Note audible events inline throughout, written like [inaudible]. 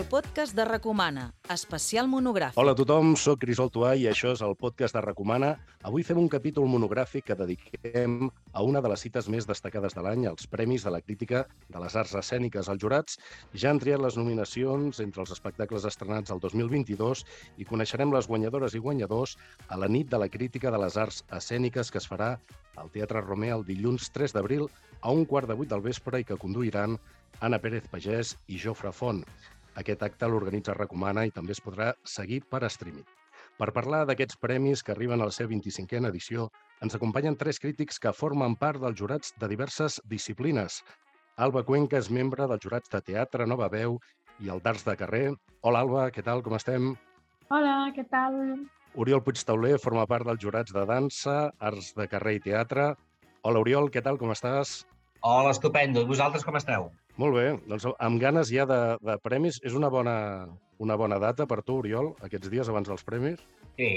El podcast de Recomana, especial monogràfic. Hola a tothom, sóc Crisol Tuà i això és el podcast de Recomana. Avui fem un capítol monogràfic que dediquem a una de les cites més destacades de l'any, els Premis de la Crítica de les Arts Escèniques. Els jurats ja han triat les nominacions entre els espectacles estrenats el 2022 i coneixerem les guanyadores i guanyadors a la nit de la Crítica de les Arts Escèniques que es farà al Teatre Romea el dilluns 3 d'abril a un quart de vuit del vespre i que conduiran Anna Pérez Pagès i Jofre Font. Aquest acte l'organitza Recomana i també es podrà seguir per streaming. Per parlar d'aquests premis que arriben a la seva 25a edició, ens acompanyen tres crítics que formen part dels jurats de diverses disciplines. Alba Cuenca és membre dels jurats de teatre, nova veu i el d'arts de carrer. Hola, Alba, què tal, com estem? Hola, què tal? Oriol Puigtauler forma part dels jurats de dansa, arts de carrer i teatre. Hola, Oriol, què tal, com estàs? Hola, estupendo. Vosaltres com esteu? Molt bé, doncs amb ganes ja de, de premis. És una bona, una bona data per tu, Oriol, aquests dies abans dels premis? Sí,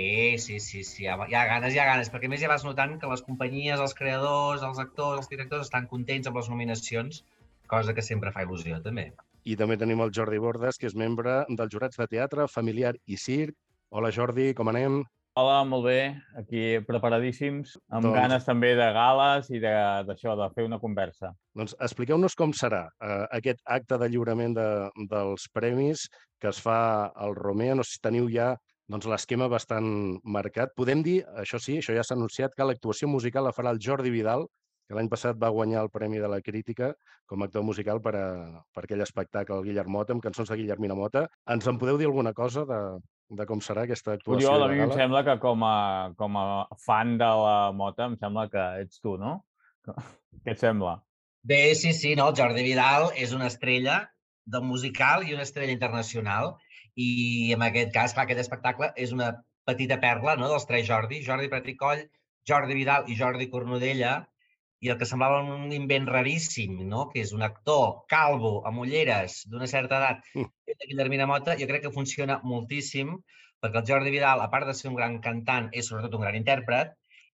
sí, sí, sí, hi ha, hi ha ganes, hi ha ganes, perquè més ja vas notant que les companyies, els creadors, els actors, els directors estan contents amb les nominacions, cosa que sempre fa il·lusió, també. I també tenim el Jordi Bordes, que és membre dels jurats de teatre, familiar i circ. Hola, Jordi, com anem? Hola, molt bé. Aquí preparadíssims, amb doncs... ganes també de gales i d'això, de, de fer una conversa. Doncs expliqueu-nos com serà eh, aquest acte de lliurament de, dels premis que es fa al Romea. No sé si teniu ja doncs, l'esquema bastant marcat. Podem dir, això sí, això ja s'ha anunciat, que l'actuació musical la farà el Jordi Vidal, que l'any passat va guanyar el Premi de la Crítica com a actor musical per, a, per aquell espectacle, el Guillermota, amb cançons de Guillermina Mota. Ens en podeu dir alguna cosa de, de com serà aquesta actuació Oriol, a mi em sembla que com a, com a fan de la mota, em sembla que ets tu, no? Què et sembla? Bé, sí, sí, no, el Jordi Vidal és una estrella del musical i una estrella internacional i en aquest cas, clar, aquest espectacle és una petita perla no, dels tres Jordi, Jordi Praticoll, Jordi Vidal i Jordi Cornudella, i el que semblava un invent raríssim, no? que és un actor calvo, amb ulleres, d'una certa edat, mm. de Guillermina Mota, jo crec que funciona moltíssim, perquè el Jordi Vidal, a part de ser un gran cantant, és sobretot un gran intèrpret,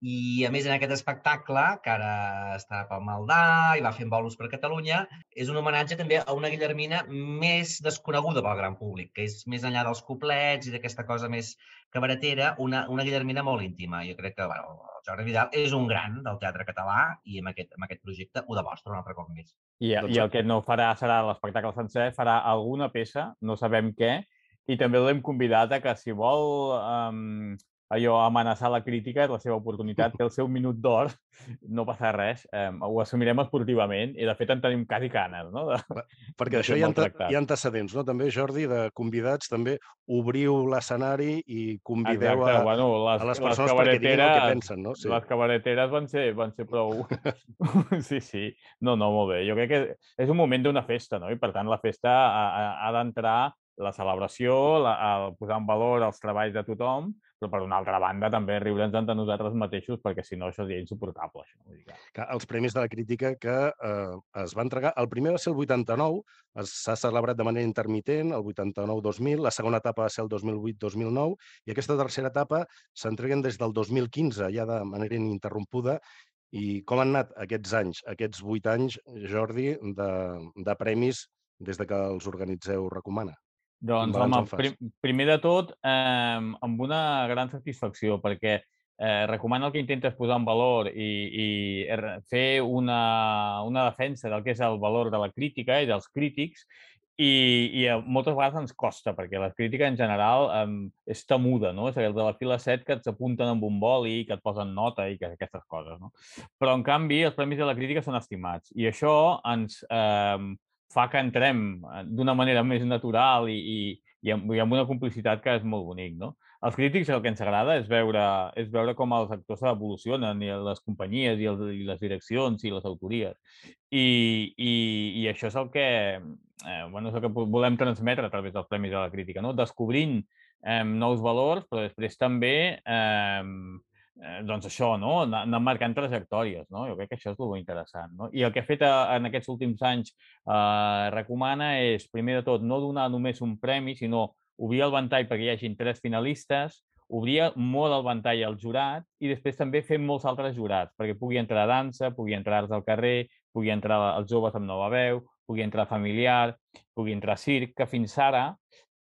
i, a més, en aquest espectacle, que ara està pel Maldà i va fent bolos per Catalunya, és un homenatge també a una Guillermina més desconeguda pel gran públic, que és més enllà dels couplets i d'aquesta cosa més cabaretera, una, una Guillermina molt íntima. Jo crec que bueno, el Jordi Vidal és un gran del teatre català i amb aquest, amb aquest projecte ho demostra un altre cop més. I, doncs... I el que no farà serà l'espectacle sencer, farà alguna peça, no sabem què, i també l'hem convidat a que si vol um, allò amenaçar la crítica és la seva oportunitat, [laughs] té el seu minut d'or, no passa res, eh, ho assumirem esportivament i de fet en tenim quasi canes, no? De, [laughs] Perquè això hi ha, hi ha antecedents, no? També, Jordi, de convidats, també obriu l'escenari i convideu Exacte, a, bueno, les, a les persones les perquè diguin el que pensen, no? Sí. Les cabareteres van ser, van ser prou... [laughs] sí, sí. No, no, molt bé. Jo crec que és un moment d'una festa, no? I per tant la festa ha, ha d'entrar la celebració, la, el posar en valor els treballs de tothom, però per una altra banda també riure'ns de nosaltres mateixos perquè si no això seria insuportable. Això. Vull dir que... els Premis de la Crítica que eh, es va entregar, el primer va ser el 89, s'ha celebrat de manera intermitent, el 89-2000, la segona etapa va ser el 2008-2009 i aquesta tercera etapa s'entreguen des del 2015, ja de manera ininterrompuda, i com han anat aquests anys, aquests vuit anys, Jordi, de, de premis des de que els organitzeu recomana? Doncs, home, prim, primer de tot, eh, amb una gran satisfacció, perquè eh, recomano el que intentes posar en valor i, i fer una, una defensa del que és el valor de la crítica i dels crítics i, i moltes vegades ens costa, perquè la crítica en general um, és temuda, no? És el de la fila 7 que et apunten amb un boli, que et posen nota i que, aquestes coses, no? Però, en canvi, els premis de la crítica són estimats i això ens, eh, fa que entrem eh, d'una manera més natural i, i, i, amb, i amb una complicitat que és molt bonic. No? Els crítics el que ens agrada és veure, és veure com els actors evolucionen, i les companyies, i, el, i les direccions, i les autories. I, i, i això és el que, eh, bueno, és el que volem transmetre a través dels Premis de la Crítica, no? descobrint eh, nous valors, però després també eh, eh, doncs això, no? anar, marcant trajectòries. No? Jo crec que això és molt interessant. No? I el que ha fet eh, en aquests últims anys eh, recomana és, primer de tot, no donar només un premi, sinó obrir el ventall perquè hi hagin tres finalistes, obria molt el ventall al jurat i després també fer molts altres jurats, perquè pugui entrar a dansa, pugui entrar arts al carrer, pugui entrar els joves amb nova veu, pugui entrar familiar, pugui entrar circ, que fins ara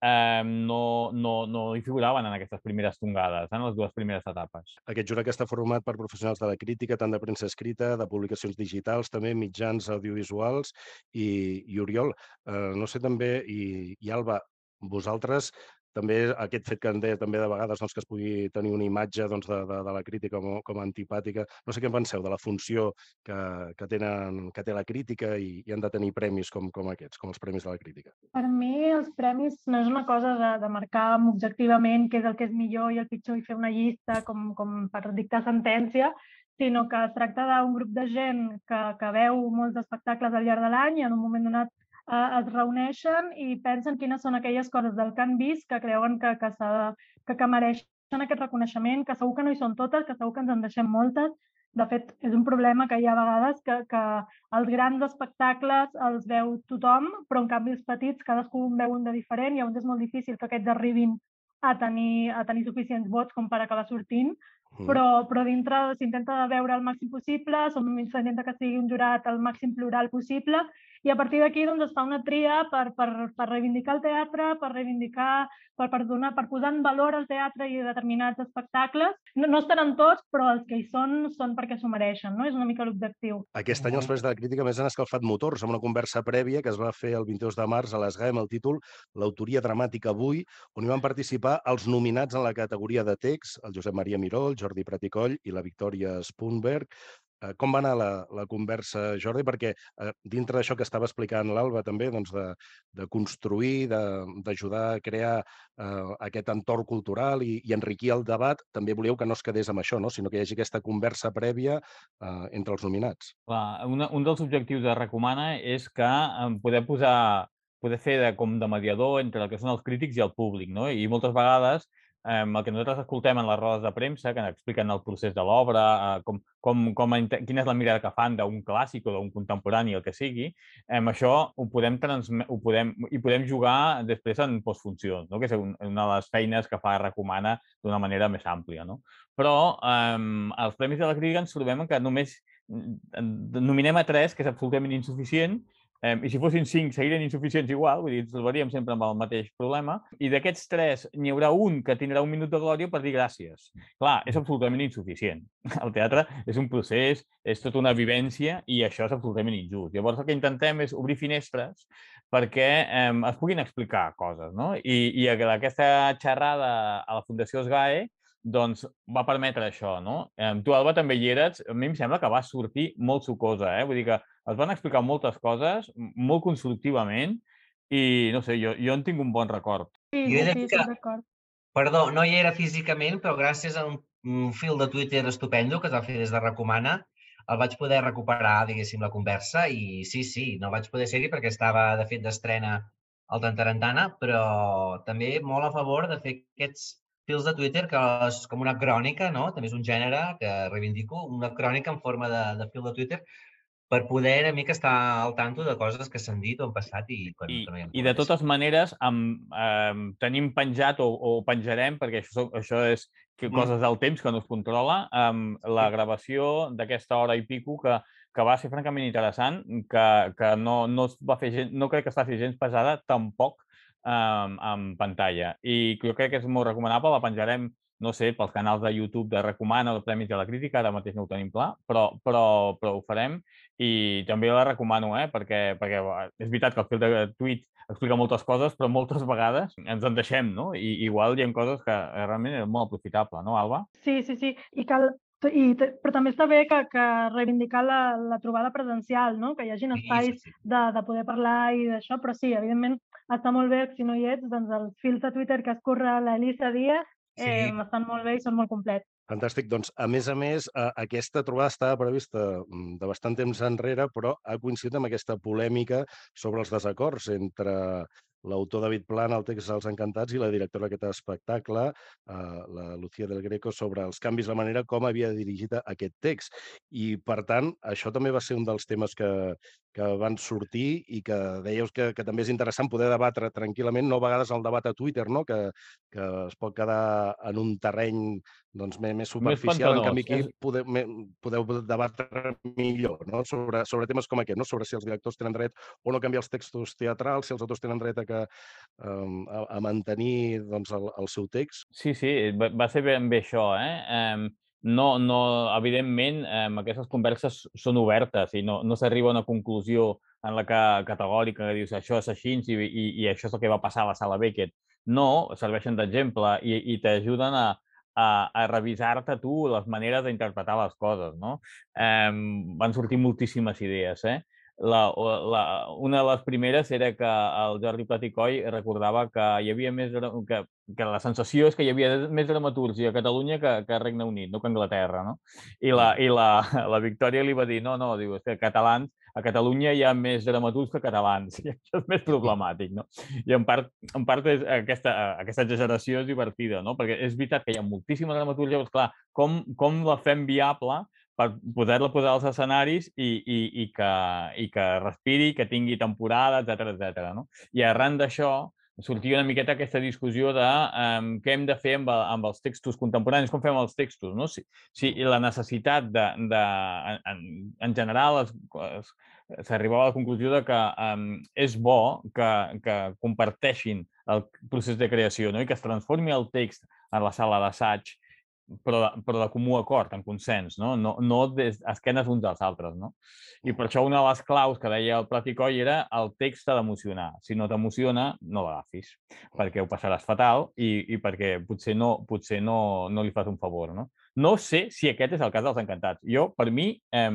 eh, no, no, no hi figuraven en aquestes primeres tongades, en les dues primeres etapes. Aquest jurat que està format per professionals de la crítica, tant de premsa escrita, de publicacions digitals, també mitjans audiovisuals, i, i Oriol, eh, no sé també, i, i Alba, vosaltres també aquest fet que en deia també de vegades doncs, que es pugui tenir una imatge doncs, de, de, de la crítica com, com a antipàtica. No sé què en penseu de la funció que, que, tenen, que té la crítica i, i han de tenir premis com, com aquests, com els premis de la crítica. Per mi els premis no és una cosa de, de marcar objectivament què és el que és millor i el pitjor i fer una llista com, com per dictar sentència, sinó que es tracta d'un grup de gent que, que veu molts espectacles al llarg de l'any i en un moment donat eh, es reuneixen i pensen quines són aquelles coses del que han vist que creuen que, que, que, que mereixen aquest reconeixement, que segur que no hi són totes, que segur que ens en deixem moltes. De fet, és un problema que hi ha vegades que, que els grans espectacles els veu tothom, però en canvi els petits cadascú en veu un de diferent i llavors és molt difícil que aquests arribin a tenir, a tenir suficients vots com per acabar sortint, mm. però, però dintre s'intenta veure el màxim possible, s'intenta que sigui un jurat el màxim plural possible i a partir d'aquí doncs, es fa una tria per, per, per reivindicar el teatre, per reivindicar, per, per, donar, per posar en valor el teatre i determinats espectacles. No, no estaran tots, però els que hi són són perquè s'ho mereixen, no? És una mica l'objectiu. Aquest any els Premis de la Crítica més han escalfat motors amb una conversa prèvia que es va fer el 22 de març a l'ESGAE amb el títol L'autoria dramàtica avui, on hi van participar els nominats en la categoria de text, el Josep Maria Miró, el Jordi Praticoll i la Victòria Spunberg. Eh, com va anar la, la conversa, Jordi? Perquè eh, dintre d'això que estava explicant l'Alba també, doncs de, de construir, d'ajudar a crear eh, aquest entorn cultural i, i enriquir el debat, també volíeu que no es quedés amb això, no? sinó que hi hagi aquesta conversa prèvia eh, entre els nominats. Clar, una, un dels objectius de Recomana és que eh, poder posar poder fer de, com de mediador entre el que són els crítics i el públic, no? I moltes vegades eh, el que nosaltres escoltem en les rodes de premsa, que expliquen el procés de l'obra, eh, com, com, com, quina és la mirada que fan d'un clàssic o d'un contemporani, el que sigui, eh, això ho podem, ho podem, i podem jugar després en postfuncions, no? que és una de les feines que fa Recomana d'una manera més àmplia. No? Però eh, els Premis de la Crítica ens trobem que només nominem a tres, que és absolutament insuficient, Eh, I si fossin cinc, seguirien insuficients igual, vull dir, ens trobaríem sempre amb el mateix problema. I d'aquests tres, n'hi haurà un que tindrà un minut de glòria per dir gràcies. Clar, és absolutament insuficient. [laughs] El teatre és un procés, és tota una vivència i això és absolutament injust. Llavors el que intentem és obrir finestres perquè eh, es puguin explicar coses, no? I, i aquesta xerrada a la Fundació SGAE doncs va permetre això, no? Eh, tu, Alba, també hi eres. A mi em sembla que va sortir molt sucosa, eh? Vull dir que es van explicar moltes coses molt constructivament i, no sé, jo, jo en tinc un bon record. Sí, sí, sí, que... record. Perdó, no hi era físicament, però gràcies a un, un fil de Twitter estupendo que es va fer des de Recomana, el vaig poder recuperar, diguéssim, la conversa i sí, sí, no vaig poder ser-hi perquè estava, de fet, d'estrena al Tantarantana, però també molt a favor de fer aquests fils de Twitter que és com una crònica, no? També és un gènere que reivindico, una crònica en forma de, de fil de Twitter per poder una mica estar al tanto de coses que s'han dit o han passat i quan, I, no hi ha I de totes maneres, amb, eh, tenim penjat o, o penjarem, perquè això, això és que, mm. coses del temps que no es controla, amb la gravació d'aquesta hora i pico que, que va ser francament interessant, que, que no, no, es va fer gens, no crec que es faci gens pesada tampoc eh, en pantalla. I jo crec que és molt recomanable, la penjarem no sé, pels canals de YouTube de Recomana o de Premis de la Crítica, ara mateix no ho tenim clar, però, però, però ho farem i també la recomano, eh? perquè, perquè és veritat que el fil de tuit explica moltes coses, però moltes vegades ens en deixem, no? I igual hi ha coses que realment és molt aprofitable, no, Alba? Sí, sí, sí. I cal, i, però també està bé que, que reivindicar la, la trobada presencial, no? que hi hagi espais sí, sí, sí. De, de poder parlar i d'això, però sí, evidentment està molt bé, si no hi ets, doncs els fils de Twitter que escorre l'Elisa Díaz sí. eh, estan molt bé i són molt complets. Fantàstic. Doncs, a més a més, eh, aquesta trobada estava prevista mm, de bastant temps enrere, però ha coincidit amb aquesta polèmica sobre els desacords entre l'autor David Plan, el text dels Encantats, i la directora d'aquest espectacle, eh, la Lucía del Greco, sobre els canvis, la manera com havia dirigit aquest text. I, per tant, això també va ser un dels temes que, que van sortir i que dèieu que, que també és interessant poder debatre tranquil·lament, no a vegades el debat a Twitter, no? que, que es pot quedar en un terreny doncs, més, més superficial, més en canvi aquí és... podeu, me, podeu debatre millor no? sobre, sobre temes com aquest, no? sobre si els directors tenen dret o no canviar els textos teatrals, si els autors tenen dret a, que, um, a, a mantenir doncs, el, el seu text. Sí, sí, va, ser ben bé això. Eh? Um, no, no, evidentment, eh, aquestes converses són obertes i no, no s'arriba a una conclusió en la que categòrica que dius això és així i, i, i això és el que va passar a la sala Beckett. No, serveixen d'exemple i, i t'ajuden a, a, a revisar-te tu les maneres d'interpretar les coses. No? Eh, van sortir moltíssimes idees. Eh? La, la, una de les primeres era que el Jordi Platicoi recordava que hi havia més que, que la sensació és que hi havia més dramatúrgia a Catalunya que, que a Regne Unit, no que a Anglaterra, no? I la, i la, la Victòria li va dir, no, no, diu, és que catalans, a Catalunya hi ha més dramaturgs que catalans, [laughs] i això és més problemàtic, no? I en part, en part és aquesta, aquesta exageració és divertida, no? Perquè és veritat que hi ha moltíssima dramaturgia, però, clar, com, com la fem viable per poder-la posar als escenaris i, i, i, que, i que respiri, que tingui temporada, etc etc. No? I arran d'això sortia una miqueta aquesta discussió de um, què hem de fer amb, amb els textos contemporanis, com fem els textos, no? Si, si la necessitat de, de en, en general, s'arribava a la conclusió de que um, és bo que, que comparteixin el procés de creació no? i que es transformi el text en la sala d'assaig però, però de comú acord, en consens, no? No, no des, esquenes uns als altres, no? I per això una de les claus que deia el Platicoi era el text t'ha d'emocionar. Si no t'emociona, no l'agafis, perquè ho passaràs fatal i, i perquè potser, no, potser no, no li fas un favor, no? No sé si aquest és el cas dels encantats. Jo, per mi, eh,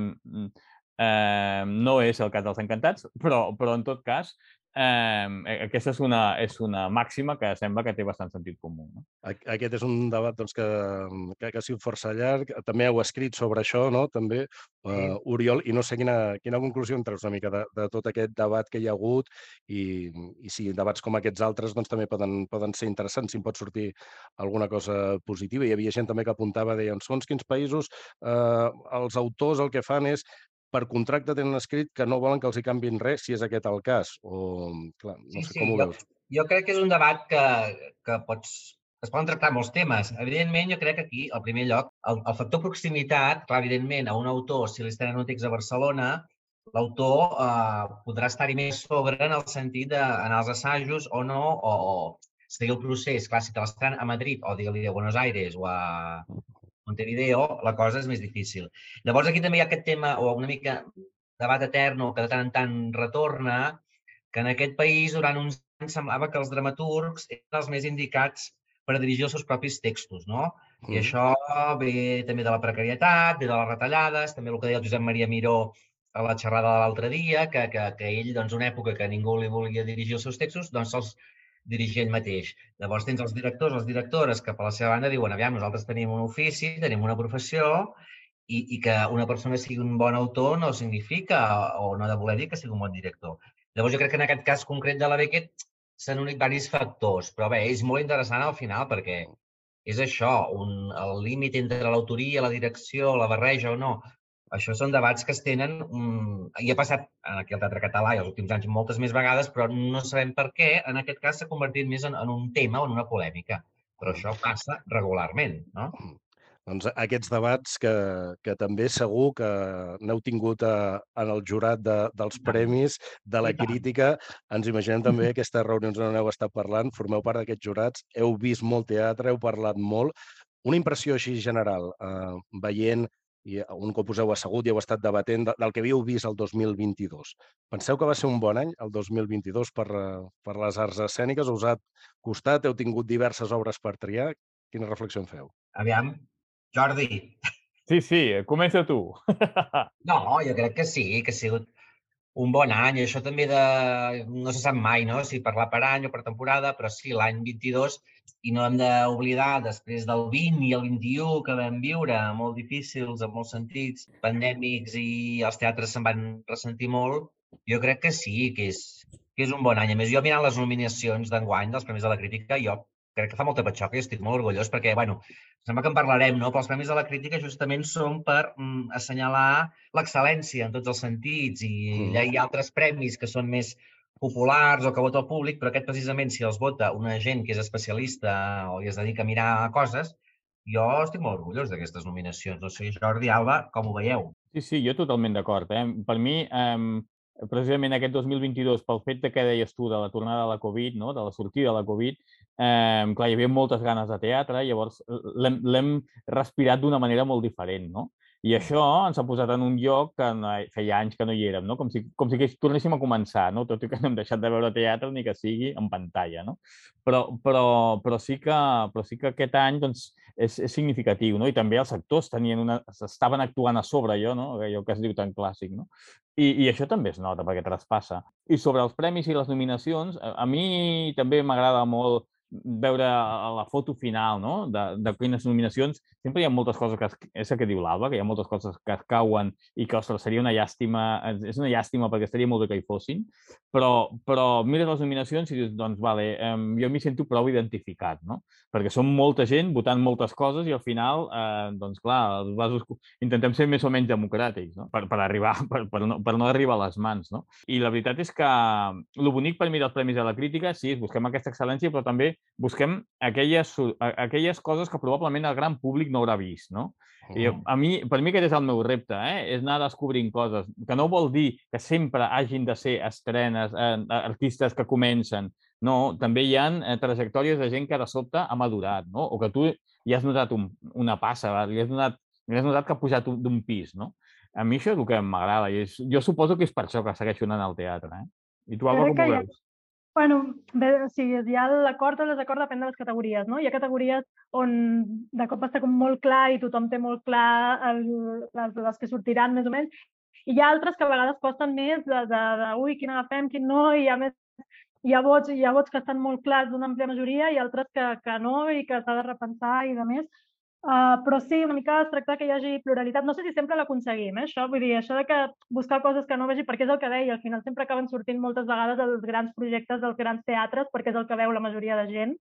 eh, no és el cas dels encantats, però, però en tot cas Eh, aquesta és una, és una màxima que sembla que té bastant sentit comú. No? Aquest és un debat doncs, que, que, que ha sigut força llarg. També heu escrit sobre això, no? també, uh, Oriol, i no sé quina, quina conclusió en treus una mica de, de tot aquest debat que hi ha hagut i, i si debats com aquests altres doncs, també poden, poden ser interessants, si en pot sortir alguna cosa positiva. Hi havia gent també que apuntava, deien, segons quins països eh, els autors el que fan és per contracte tenen escrit que no volen que els hi canvin res, si és aquest el cas. O, clar, no sí, sé sí, com ho jo, veus. Jo crec que és un debat que, que pots, es poden tractar molts temes. Evidentment, jo crec que aquí, al primer lloc, el, el factor proximitat, clar, evidentment, a un autor, si li estan un text a Barcelona, l'autor eh, podrà estar-hi més sobre en el sentit d'anar als assajos o no, o, o seguir el procés. Clar, si te l'estan a Madrid o digue-li a Buenos Aires o a, Montevideo, la cosa és més difícil. Llavors aquí també hi ha aquest tema, o una mica debat etern, que de tant en tant retorna, que en aquest país durant uns anys semblava que els dramaturgs eren els més indicats per dirigir els seus propis textos, no? Mm. I això ve també de la precarietat, ve de les retallades, també el que deia el Josep Maria Miró a la xerrada de l'altre dia, que, que, que ell, doncs, una època que ningú li volia dirigir els seus textos, doncs se'ls dirigir ell mateix. Llavors tens els directors, les directores, que per la seva banda diuen, aviam, nosaltres tenim un ofici, tenim una professió, i, i que una persona sigui un bon autor no significa, o no ha de voler dir que sigui un bon director. Llavors jo crec que en aquest cas concret de la Beckett s'han unit diversos factors, però bé, és molt interessant al final perquè és això, un, el límit entre l'autoria, la direcció, la barreja o no, això són debats que es tenen, um, i ha passat aquí al Teatre Català i els últims anys moltes més vegades, però no sabem per què en aquest cas s'ha convertit més en, en un tema o en una polèmica. Però això passa regularment, no? Doncs aquests debats que, que també segur que n'heu tingut a, en el jurat de, dels premis, de la crítica. Ens imaginem també [laughs] aquestes reunions on heu estat parlant, formeu part d'aquests jurats, heu vist molt teatre, heu parlat molt. Una impressió així general, eh, veient i un cop us heu assegut i heu estat debatent del que havíeu vist el 2022. Penseu que va ser un bon any, el 2022, per, eh, per les arts escèniques? Us ha costat? Heu tingut diverses obres per triar? Quina reflexió en feu? Aviam, Jordi. Sí, sí, comença tu. [laughs] No, jo crec que sí, que ha sigut un bon any. Això també de... no se sap mai, no?, si parlar per any o per temporada, però sí, l'any 22, i no hem d'oblidar, després del 20 i el 21 que vam viure, molt difícils en molts sentits, pandèmics i els teatres se'n van ressentir molt, jo crec que sí, que és, que és un bon any. A més, jo mirant les nominacions d'enguany dels Premis de la Crítica, jo crec que fa molta patxoca i estic molt orgullós perquè, bueno, sembla que en parlarem, no? Però els Premis de la Crítica justament són per mm, assenyalar l'excel·lència en tots els sentits i mm. hi, ha, altres premis que són més populars o que vota el públic, però aquest precisament, si els vota una gent que és especialista o hi es dedica a mirar coses, jo estic molt orgullós d'aquestes nominacions. No sé, Jordi, Alba, com ho veieu? Sí, sí, jo totalment d'acord. Eh? Per mi, eh, precisament aquest 2022, pel fet de que deies tu de la tornada de la Covid, no? de la sortida de la Covid, eh, clar, hi havia moltes ganes de teatre, llavors l'hem respirat d'una manera molt diferent, no? I això ens ha posat en un lloc que no, feia anys que no hi érem, no? com si, com si tornéssim a començar, no? tot i que no hem deixat de veure teatre ni que sigui en pantalla. No? Però, però, però, sí que, però sí que aquest any doncs, és, és significatiu, no? i també els actors tenien una, estaven actuant a sobre allò, no? allò que es diu tan clàssic. No? I, I això també es nota perquè traspassa. I sobre els premis i les nominacions, a, a mi també m'agrada molt veure la foto final no? de, de quines nominacions, sempre hi ha moltes coses que, es, és el que diu l'Alba, que hi ha moltes coses que es cauen i que, ostres, seria una llàstima, és una llàstima perquè estaria molt bé que hi fossin, però, però mires les nominacions i dius, doncs, vale, eh, jo m'hi sento prou identificat, no? Perquè som molta gent votant moltes coses i al final, eh, doncs clar, els vasos, intentem ser més o menys democràtics, no? Per, per arribar, per, per, no, per no arribar a les mans, no? I la veritat és que el bonic per mi dels Premis de la Crítica, sí, busquem aquesta excel·lència, però també busquem aquelles, aquelles coses que probablement el gran públic no haurà vist, no? I a mi, per mi aquest és el meu repte, eh? és anar descobrint coses, que no vol dir que sempre hagin de ser estrenes, eh, artistes que comencen, no, també hi ha eh, trajectòries de gent que de sobte ha madurat, no? o que tu hi has notat un, una passa, li has, notat, li has notat que ha pujat d'un pis. No? A mi això és el que m'agrada i és, jo suposo que és per això que segueixo anant al teatre. Eh? I tu, Alba, com ho veus? Bueno, bé, o sigui, hi ha l'acord o desacord depèn de les categories, no? Hi ha categories on de cop està com molt clar i tothom té molt clar el, les, les que sortiran més o menys, i hi ha altres que a vegades costen més de, de, de ui, quin agafem, quin no, i a més hi ha vots, hi ha vots que estan molt clars d'una àmplia majoria i altres que, que no i que s'ha de repensar i de més. Uh, però sí, una mica es tracta que hi hagi pluralitat. No sé si sempre l'aconseguim, eh, això. Vull dir, això de que buscar coses que no vegi, perquè és el que deia, al final sempre acaben sortint moltes vegades els grans projectes dels grans teatres, perquè és el que veu la majoria de gent.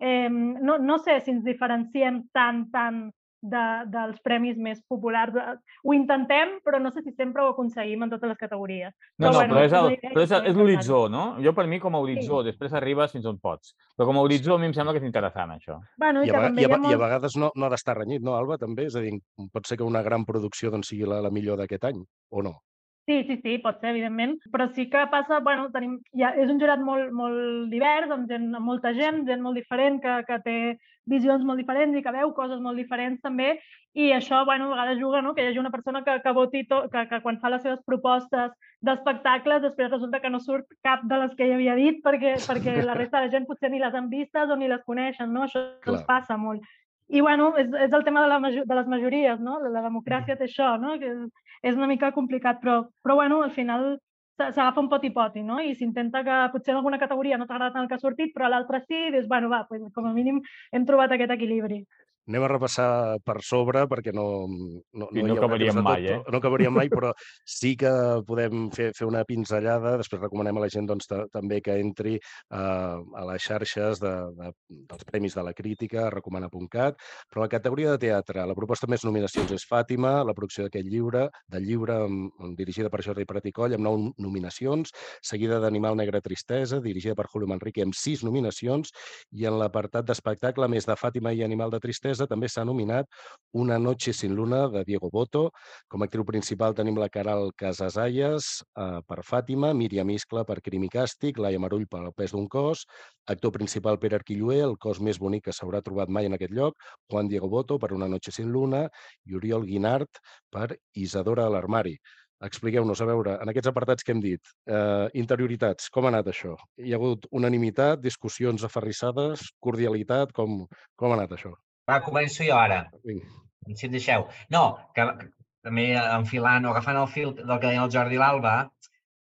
Eh, no, no sé si ens diferenciem tant, tant de, dels premis més populars. Ho intentem, però no sé si sempre ho aconseguim en totes les categories. No, però, no, bueno, però és, el, però és, és l'horitzó, no? Jo per mi com a horitzó, sí. després arribes fins on pots. Però com a horitzó a mi em sembla que és interessant, això. Bueno, i, I, a, i, a, molt... i a vegades no, no ha d'estar renyit, no, Alba, també? És a dir, pot ser que una gran producció doncs, sigui la, la millor d'aquest any, o no? Sí, sí, sí, pot ser, evidentment, però sí que passa, bueno, tenim, ja, és un jurat molt, molt divers, amb, gent, amb molta gent, gent molt diferent, que, que té visions molt diferents i que veu coses molt diferents també, i això, bueno, a vegades juga, no?, que hi hagi una persona que, que voti, to, que, que quan fa les seves propostes d'espectacles, després resulta que no surt cap de les que hi havia dit, perquè, perquè la [laughs] resta de gent potser ni les han vistes o ni les coneixen, no? Això Clar. ens passa molt. I, bueno, és, és el tema de, la, de les majories, no? La, la democràcia té això, no? Que és una mica complicat, però, però bueno, al final s'agafa un pot i poti, no? I s'intenta que potser en alguna categoria no t'ha agradat el que ha sortit, però l'altra sí, i dius, bueno, va, pues, com a mínim hem trobat aquest equilibri anem a repassar per sobre perquè no, no, no, no acabaríem mai, eh? No acabaríem mai, però sí que podem fer, fer una pinzellada. Després recomanem a la gent doncs, també que entri uh, a les xarxes de, de, dels Premis de la Crítica, recomana.cat. Però la categoria de teatre, la proposta més nominacions és Fàtima, la producció d'aquest llibre, del llibre dirigida per Jordi Praticoll, amb nou nominacions, seguida d'Animal Negre Tristesa, dirigida per Julio Manrique, amb sis nominacions, i en l'apartat d'espectacle, més de Fàtima i Animal de Tristesa, Manresa també s'ha nominat Una noche sin luna de Diego Boto. Com a actriu principal tenim la Caral Casasayas eh, per Fàtima, Míriam Iscla per Crim i Càstig, Laia Marull per El pes d'un cos, actor principal Pere Arquillué, el cos més bonic que s'haurà trobat mai en aquest lloc, Juan Diego Boto per Una noche sin luna i Oriol Guinart per Isadora a l'armari. Expliqueu-nos, a veure, en aquests apartats que hem dit, eh, interioritats, com ha anat això? Hi ha hagut unanimitat, discussions aferrissades, cordialitat, com, com ha anat això? Va, començo jo ara. Si em deixeu. No, que, que també enfilant o agafant el fil del que deia el Jordi L'Alba,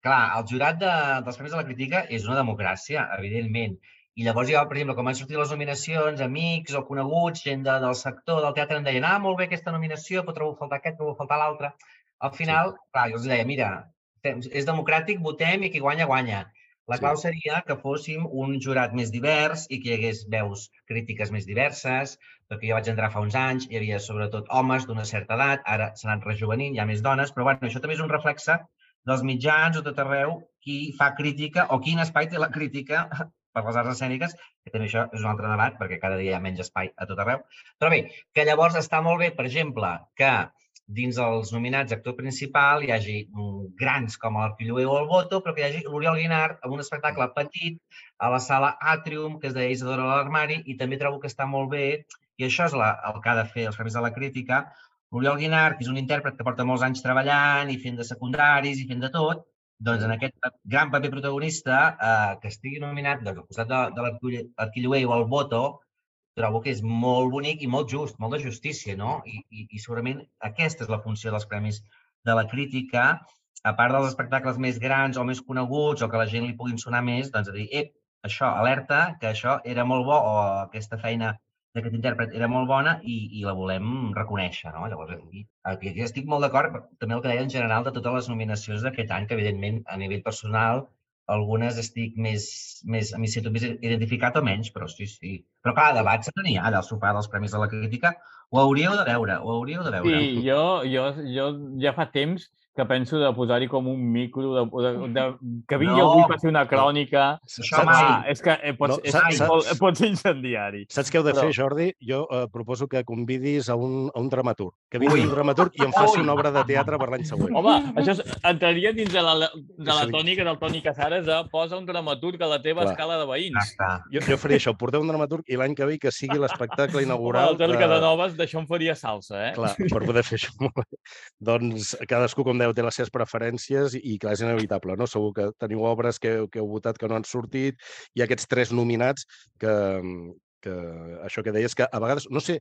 clar, el jurat de, dels Premis de la Crítica és una democràcia, evidentment. I llavors jo, per exemple, quan van sortir les nominacions, amics o coneguts, gent de, del sector del teatre em deien ah, molt bé aquesta nominació, però trobo faltar aquest, trobo faltar l'altre. Al final, sí. clar, jo els deia, mira, és democràtic, votem i qui guanya, guanya. La clau sí. seria que fóssim un jurat més divers i que hi hagués veus crítiques més diverses, perquè jo vaig entrar fa uns anys, hi havia sobretot homes d'una certa edat, ara s'han anat rejuvenint, hi ha més dones, però bueno, això també és un reflexe dels mitjans o tot arreu qui fa crítica o quin espai té la crítica per les arts escèniques, que també això és un altre debat, perquè cada dia hi ha menys espai a tot arreu. Però bé, que llavors està molt bé, per exemple, que dins els nominats actor principal hi hagi grans com l'Arquilluer o el Boto, però que hi hagi l'Oriol Guinart amb un espectacle petit a la sala Atrium, que es deia Isadora l'armari, i també trobo que està molt bé, i això és la, el que ha de fer els Premis de la Crítica, l'Oriol Guinart, que és un intèrpret que porta molts anys treballant i fent de secundaris i fent de tot, doncs en aquest gran paper protagonista eh, que estigui nominat doncs, al costat de, de l'Arquilluer o el Boto, trobo que és molt bonic i molt just, molt de justícia, no? I, i, i segurament aquesta és la funció dels premis de la crítica, a part dels espectacles més grans o més coneguts o que la gent li puguin sonar més, doncs a dir, ep, això, alerta, que això era molt bo o aquesta feina d'aquest intèrpret era molt bona i, i la volem reconèixer, no? Llavors, aquí, aquí estic molt d'acord, també el que deia en general de totes les nominacions d'aquest any, que evidentment a nivell personal algunes estic més, més, m'hi sento més identificat o menys, però sí, sí. Però clar, debats n'hi ha del sopar dels Premis de la Crítica. Ho hauríeu de veure, ho hauríeu de veure. Sí, jo, jo, jo ja fa temps que penso de posar-hi com un micro, de, de, de, que vingui no, algú i faci una crònica. Això mai. Ah, és que eh, pots, no, és, saps, pot, pot ser incendiari. Saps què heu de Però... fer, Jordi? Jo eh, proposo que convidis a un, a un dramaturg. Que vingui un dramaturg i em faci una obra de teatre per l'any següent. Home, això entraria dins de la, de la tònica del Toni Casares de posa un dramaturg a la teva Clar. escala de veïns. Jo, jo faria això, porteu un dramaturg i l'any que ve que sigui l'espectacle inaugural. El de... Noves d'això em faria salsa, eh? Clar, per poder fer això. doncs cadascú, com deu, té les seves preferències i, clar, és inevitable, no? Segur que teniu obres que, que heu votat que no han sortit i aquests tres nominats que, que això que deies que a vegades, no sé,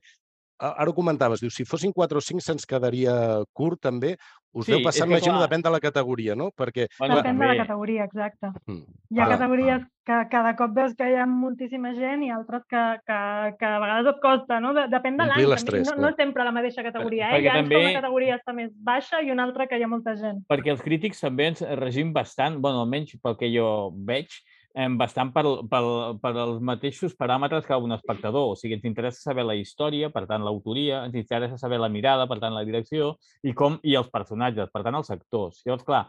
ara ho comentaves, dius, si fossin 4 o 5 se'ns quedaria curt també, us sí, deu passar, imagino, clar. depèn de la categoria, no? Perquè... Bueno, depèn de la categoria, exacte. Mm. Hi ha ah. categories que cada cop veus que hi ha moltíssima gent i altres que, que, que a vegades et costa, no? Depèn de l'any. No, no sempre la mateixa categoria, eh? Perquè hi ha també... una categoria està més baixa i una altra que hi ha molta gent. Perquè els crítics també ens regim bastant, bueno, almenys pel que jo veig, eh, bastant per, per, per els mateixos paràmetres que un espectador. O sigui, ens interessa saber la història, per tant, l'autoria, ens interessa saber la mirada, per tant, la direcció, i com i els personatges, per tant, els actors. Llavors, clar,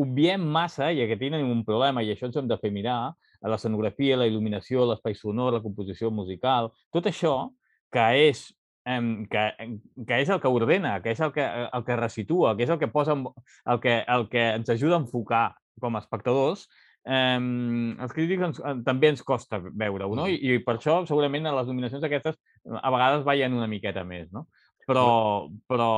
obviem massa, i aquí tenim un problema, i això ens hem de fer mirar, l'escenografia, la il·luminació, l'espai sonor, la composició musical, tot això que és que, que és el que ordena, que és el que, el que resitua, que és el que, posa, el que, el que ens ajuda a enfocar com a espectadors, eh, els crítics ens, també ens costa veure-ho, no? I, I per això, segurament, a les nominacions aquestes a vegades ballen una miqueta més, no? Però, però,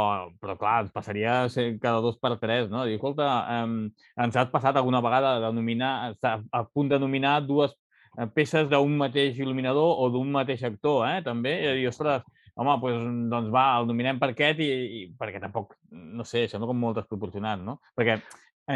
però clar, ens passaria cada dos per tres, no? Dir, escolta, eh, ens ha passat alguna vegada de nominar, estar a punt de nominar dues eh, peces d'un mateix il·luminador o d'un mateix actor, eh? També, i dir, ostres, home, doncs, doncs va, el nominem per aquest i, i perquè tampoc, no sé, sembla com molt desproporcionat, no? Perquè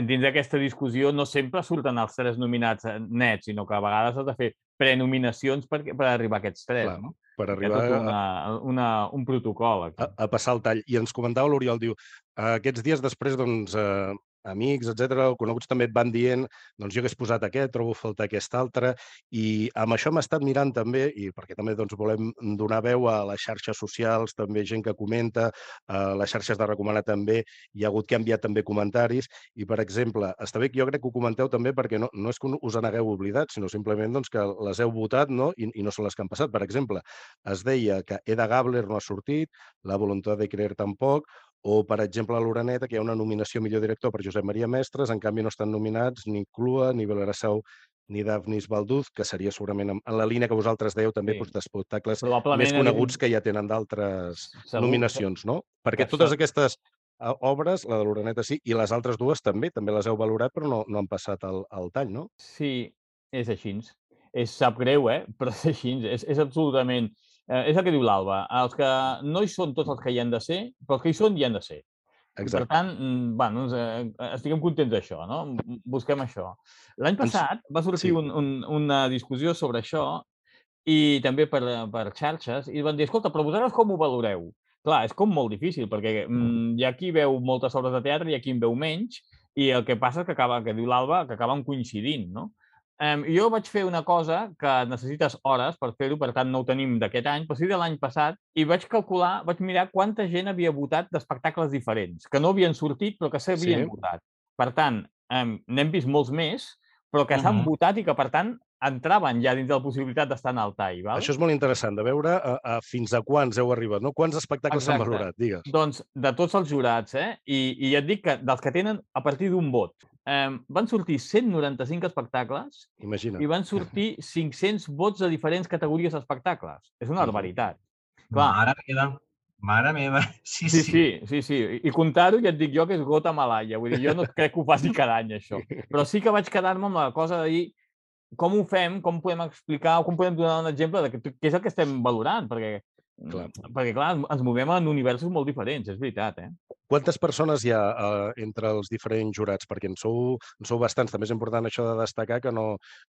dins d'aquesta discussió no sempre surten els tres nominats eh, nets, sinó que a vegades has de fer prenominacions per, per arribar a aquests tres, Clar, no? Per arribar una, una, un protocol. Aquí. A, a passar el tall. I ens comentava l'Oriol, diu, aquests dies després, doncs, eh, amics, etc, coneguts també et van dient doncs jo hagués posat aquest, trobo faltar aquest altre, i amb això m'he estat mirant també, i perquè també doncs, volem donar veu a les xarxes socials, també gent que comenta, a les xarxes de recomanar també, hi ha hagut que ha enviat també comentaris, i per exemple, està bé que jo crec que ho comenteu també perquè no, no és que us n'hagueu oblidat, sinó simplement doncs, que les heu votat no? I, i no són les que han passat. Per exemple, es deia que Eda Gabler no ha sortit, La voluntat de creer tampoc, o, per exemple, a l'Uraneta, que hi ha una nominació millor director per Josep Maria Mestres, en canvi no estan nominats ni Clua, ni Belarassau, ni Daphnis Balduz, que seria segurament en la línia que vosaltres dèieu també sí. doncs, d'espectacles més coneguts que ja tenen d'altres nominacions, no? Perquè totes aquestes obres, la de l'Uraneta sí, i les altres dues també, també les heu valorat, però no, no han passat al, al tall, no? Sí, és així. És, sap greu, eh? Però és així. És, és absolutament Eh, és el que diu l'Alba. Els que no hi són tots els que hi han de ser, però els que hi són hi han de ser. Exacte. Per tant, mm, bueno, doncs, eh, estiguem contents d'això, no? Busquem això. L'any passat va sortir sí. un, un, una discussió sobre això i també per, per xarxes i van dir, escolta, però vosaltres com ho valoreu? Clar, és com molt difícil, perquè mm, hi ha qui veu moltes obres de teatre i hi ha qui en veu menys, i el que passa és que acaba, que diu l'Alba, que acaben coincidint, no? Um, jo vaig fer una cosa que necessites hores per fer-ho, per tant no ho tenim d'aquest any, però sí de l'any passat, i vaig calcular, vaig mirar quanta gent havia votat d'espectacles diferents, que no havien sortit però que s'havien sí. votat. Per tant, um, n'hem vist molts més, però que s'han uh -huh. votat i que, per tant, entraven ja dins de la possibilitat d'estar en el tall. Val? Això és molt interessant, de veure a, a fins a quants heu arribat, no? Quants espectacles s'han valorat, digues. Doncs de tots els jurats, eh? I, I ja et dic que dels que tenen a partir d'un vot. Eh, van sortir 195 espectacles Imagina. i van sortir [laughs] 500 vots de diferents categories d'espectacles. És una barbaritat. Clar. Mare meva. Mare meva. [laughs] Sí, sí. Sí, sí, sí. I comptar-ho ja et dic jo que és gota malaia. Vull dir, jo no crec que ho faci cada any, això. Però sí que vaig quedar-me amb la cosa de dir com ho fem, com podem explicar, o com podem donar un exemple de què és el que estem valorant, perquè Clar. Mm, perquè, clar, ens movem en universos molt diferents, és veritat, eh? Quantes persones hi ha uh, entre els diferents jurats? Perquè en sou, en sou bastants. També és important això de destacar que no,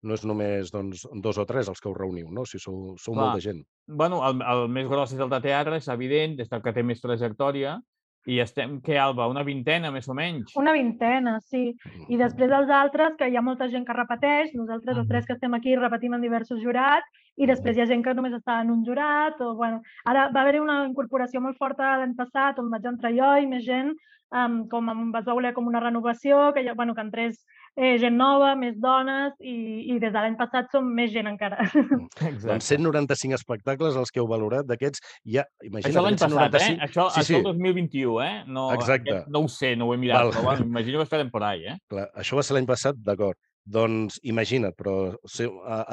no és només doncs, dos o tres els que us reuniu, no? O si sigui, sou, sou clar. molta gent. bueno, el, el més gros és el de teatre, és evident, és el que té més trajectòria, i estem, què, Alba, una vintena, més o menys? Una vintena, sí. I després els altres, que hi ha molta gent que repeteix, nosaltres els tres que estem aquí repetim en diversos jurats, i després hi ha gent que només està en un jurat, o bueno, ara va haver-hi una incorporació molt forta l'any passat, on vaig entrar jo i més gent, um, com em vas voler com una renovació, que, ja, bueno, que entrés eh, gent nova, més dones, i, i des de l'any passat som més gent encara. [laughs] Exacte. Doncs 195 espectacles els que heu valorat, d'aquests ja... Imagina, Això l'any passat, 195... eh? Això, sí, això sí. el 2021, eh? No, Exacte. Aquest, no ho sé, no ho he mirat, Val. però bueno, imagino que estarem per ahí, eh? Clar, això va ser l'any passat, d'acord. Doncs imagina't, però ser,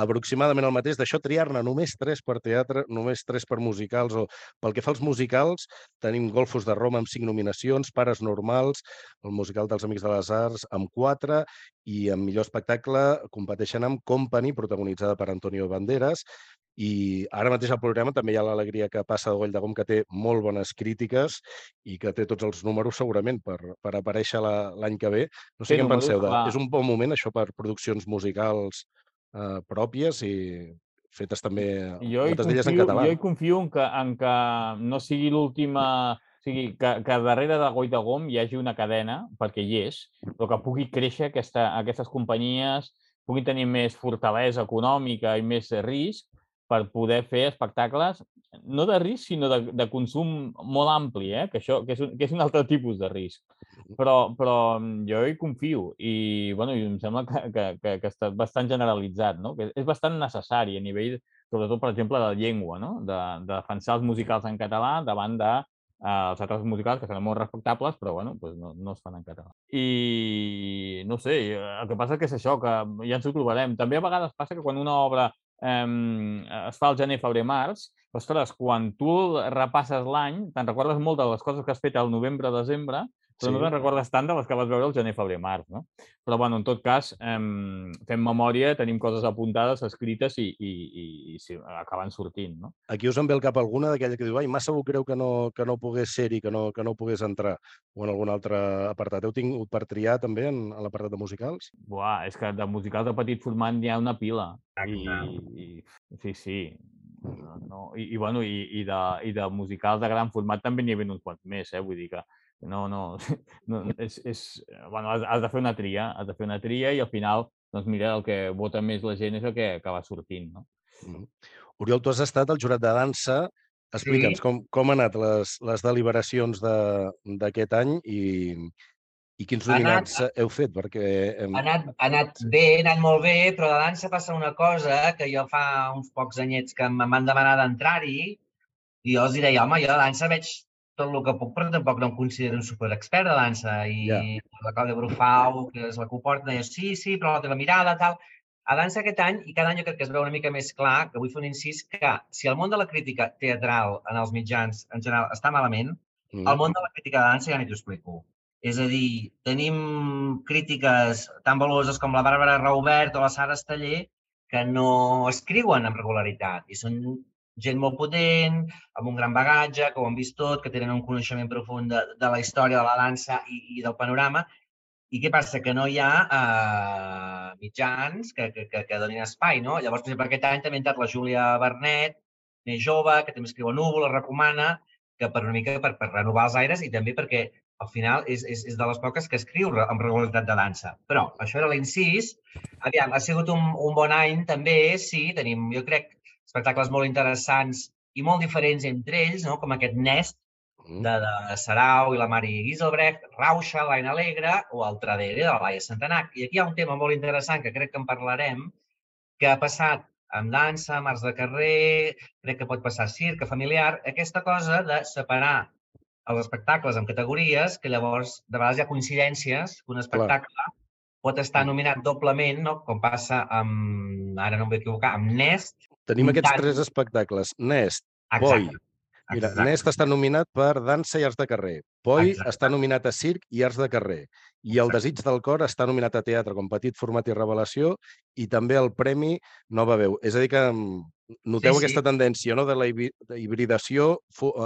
aproximadament el mateix, d'això triar-ne només tres per teatre, només tres per musicals, o pel que fa als musicals, tenim Golfos de Roma amb cinc nominacions, Pares Normals, el musical dels Amics de les Arts amb quatre, i en millor espectacle competeixen amb Company, protagonitzada per Antonio Banderas, i ara mateix al programa també hi ha l'alegria que passa de Goll de Gom, que té molt bones crítiques i que té tots els números segurament per, per aparèixer l'any que ve. No sé què en penseu. De, és un bon moment això per produccions musicals eh, pròpies i fetes també jo moltes d'elles en català. Jo hi confio en que, en que no sigui l'última... O sigui, que, que darrere de Goll de Gom hi hagi una cadena, perquè hi és, però que pugui créixer aquesta, aquestes companyies, puguin tenir més fortalesa econòmica i més risc per poder fer espectacles, no de risc, sinó de, de consum molt ampli, eh? que, això, que, és un, que és un altre tipus de risc. Però, però mm, jo hi confio i, bueno, i em sembla que, que, que, que està bastant generalitzat, no? que és bastant necessari a nivell, sobretot, per exemple, de la llengua, no? de, de defensar els musicals en català davant de eh, els altres musicals que són molt respectables, però bueno, pues no, no es fan en català. I no sé, el que passa que és això, que ja ens ho trobarem. També a vegades passa que quan una obra eh, es fa el gener, febrer, març, ostres, quan tu repasses l'any, te'n recordes molt de les coses que has fet al novembre, desembre, però sí. no te'n recordes tant de les que vas veure el gener, febrer, març, no? Però, bueno, en tot cas, eh, fem memòria, tenim coses apuntades, escrites i, i, i, i sí, acaben sortint, no? Aquí us en ve al cap alguna d'aquella que diu ai, massa ho creu que no, que no pogués ser-hi, que, no, que no pogués entrar, o en algun altre apartat. Heu tingut per triar també en, en l'apartat de musicals? Buah, és que de musicals de petit format n'hi ha una pila. I, i, sí, sí. No, no. I, i, bueno, i, i, de, i de musicals de gran format també n'hi ha uns quants més, eh? Vull dir que no, no, [laughs] no és, és, bueno, has, has de fer una tria, has de fer una tria i al final, doncs mira, el que vota més la gent és el que acaba sortint, no? Mm. Oriol, tu has estat al jurat de dansa. Explica'ns sí. com, com han anat les, les deliberacions d'aquest de, any i, i quins nominats anat, heu fet? Perquè, hem... ha, anat, ha anat bé, ha anat molt bé, però de dansa passa una cosa que jo fa uns pocs anyets que m'han demanat d'entrar-hi i jo els diré, home, jo de dansa veig tot el que puc, però tampoc no em considero un superexpert de dansa. I yeah. la Clàudia Brufau, que és la que ho porta, deia, sí, sí, però la teva mirada, tal. A dansa aquest any, i cada any jo crec que es veu una mica més clar, que vull fer un incís, que si el món de la crítica teatral en els mitjans en general està malament, mm. el món de la crítica de dansa ja ni t'ho explico. És a dir, tenim crítiques tan valuoses com la Bàrbara Raubert o la Sara Esteller que no escriuen amb regularitat i són gent molt potent, amb un gran bagatge, que ho han vist tot, que tenen un coneixement profund de, de la història de la dansa i, i del panorama. I què passa? Que no hi ha uh, mitjans que, que, que, que donin espai, no? Llavors, per exemple, aquest any també ha entrat la Júlia Bernet, més jove, que també escriu a Núvol, la recomana, que per una mica per, per renovar els aires i també perquè al final és, és, és de les poques que escriu amb regularitat de dansa. Però això era l'incís. Aviam, ha sigut un, un bon any també, sí, tenim, jo crec, espectacles molt interessants i molt diferents entre ells, no? com aquest Nest mm. de, de Sarau i la Mari Giselbrecht, Rausha, l'Aina Alegre o el Tradere de la Laia Santanac. I aquí hi ha un tema molt interessant que crec que en parlarem, que ha passat amb dansa, arts de carrer, crec que pot passar circ, familiar, aquesta cosa de separar els espectacles en categories, que llavors de vegades hi ha coincidències que un espectacle Clar. pot estar nominat doblement, no? com passa amb, ara no em vull equivocar, amb Nest. Tenim aquests tant... tres espectacles, Nest, Boi, Mira, Exacte. Nest està nominat per Dansa i Arts de Carrer. Poi Exacte. està nominat a Circ i Arts de Carrer. I El Desig del Cor està nominat a Teatre com Petit Format i Revelació i també el Premi Nova Veu. És a dir, que mm, noteu sí, sí. aquesta tendència no? de la hibridació,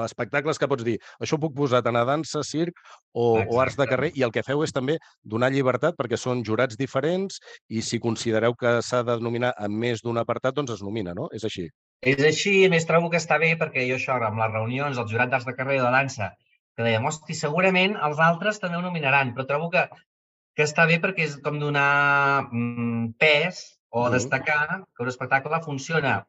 espectacles que pots dir, això ho puc posar tant a dansa, circ o, o arts de carrer, i el que feu és també donar llibertat perquè són jurats diferents i si considereu que s'ha de nominar a més d'un apartat, doncs es nomina, no? És així. És així, a més trobo que està bé perquè jo això, amb les reunions, el jurat d'arts de carrer de dansa, que dèiem, hosti, segurament els altres també ho nominaran, però trobo que, que està bé perquè és com donar mm, pes o mm. destacar que un espectacle funciona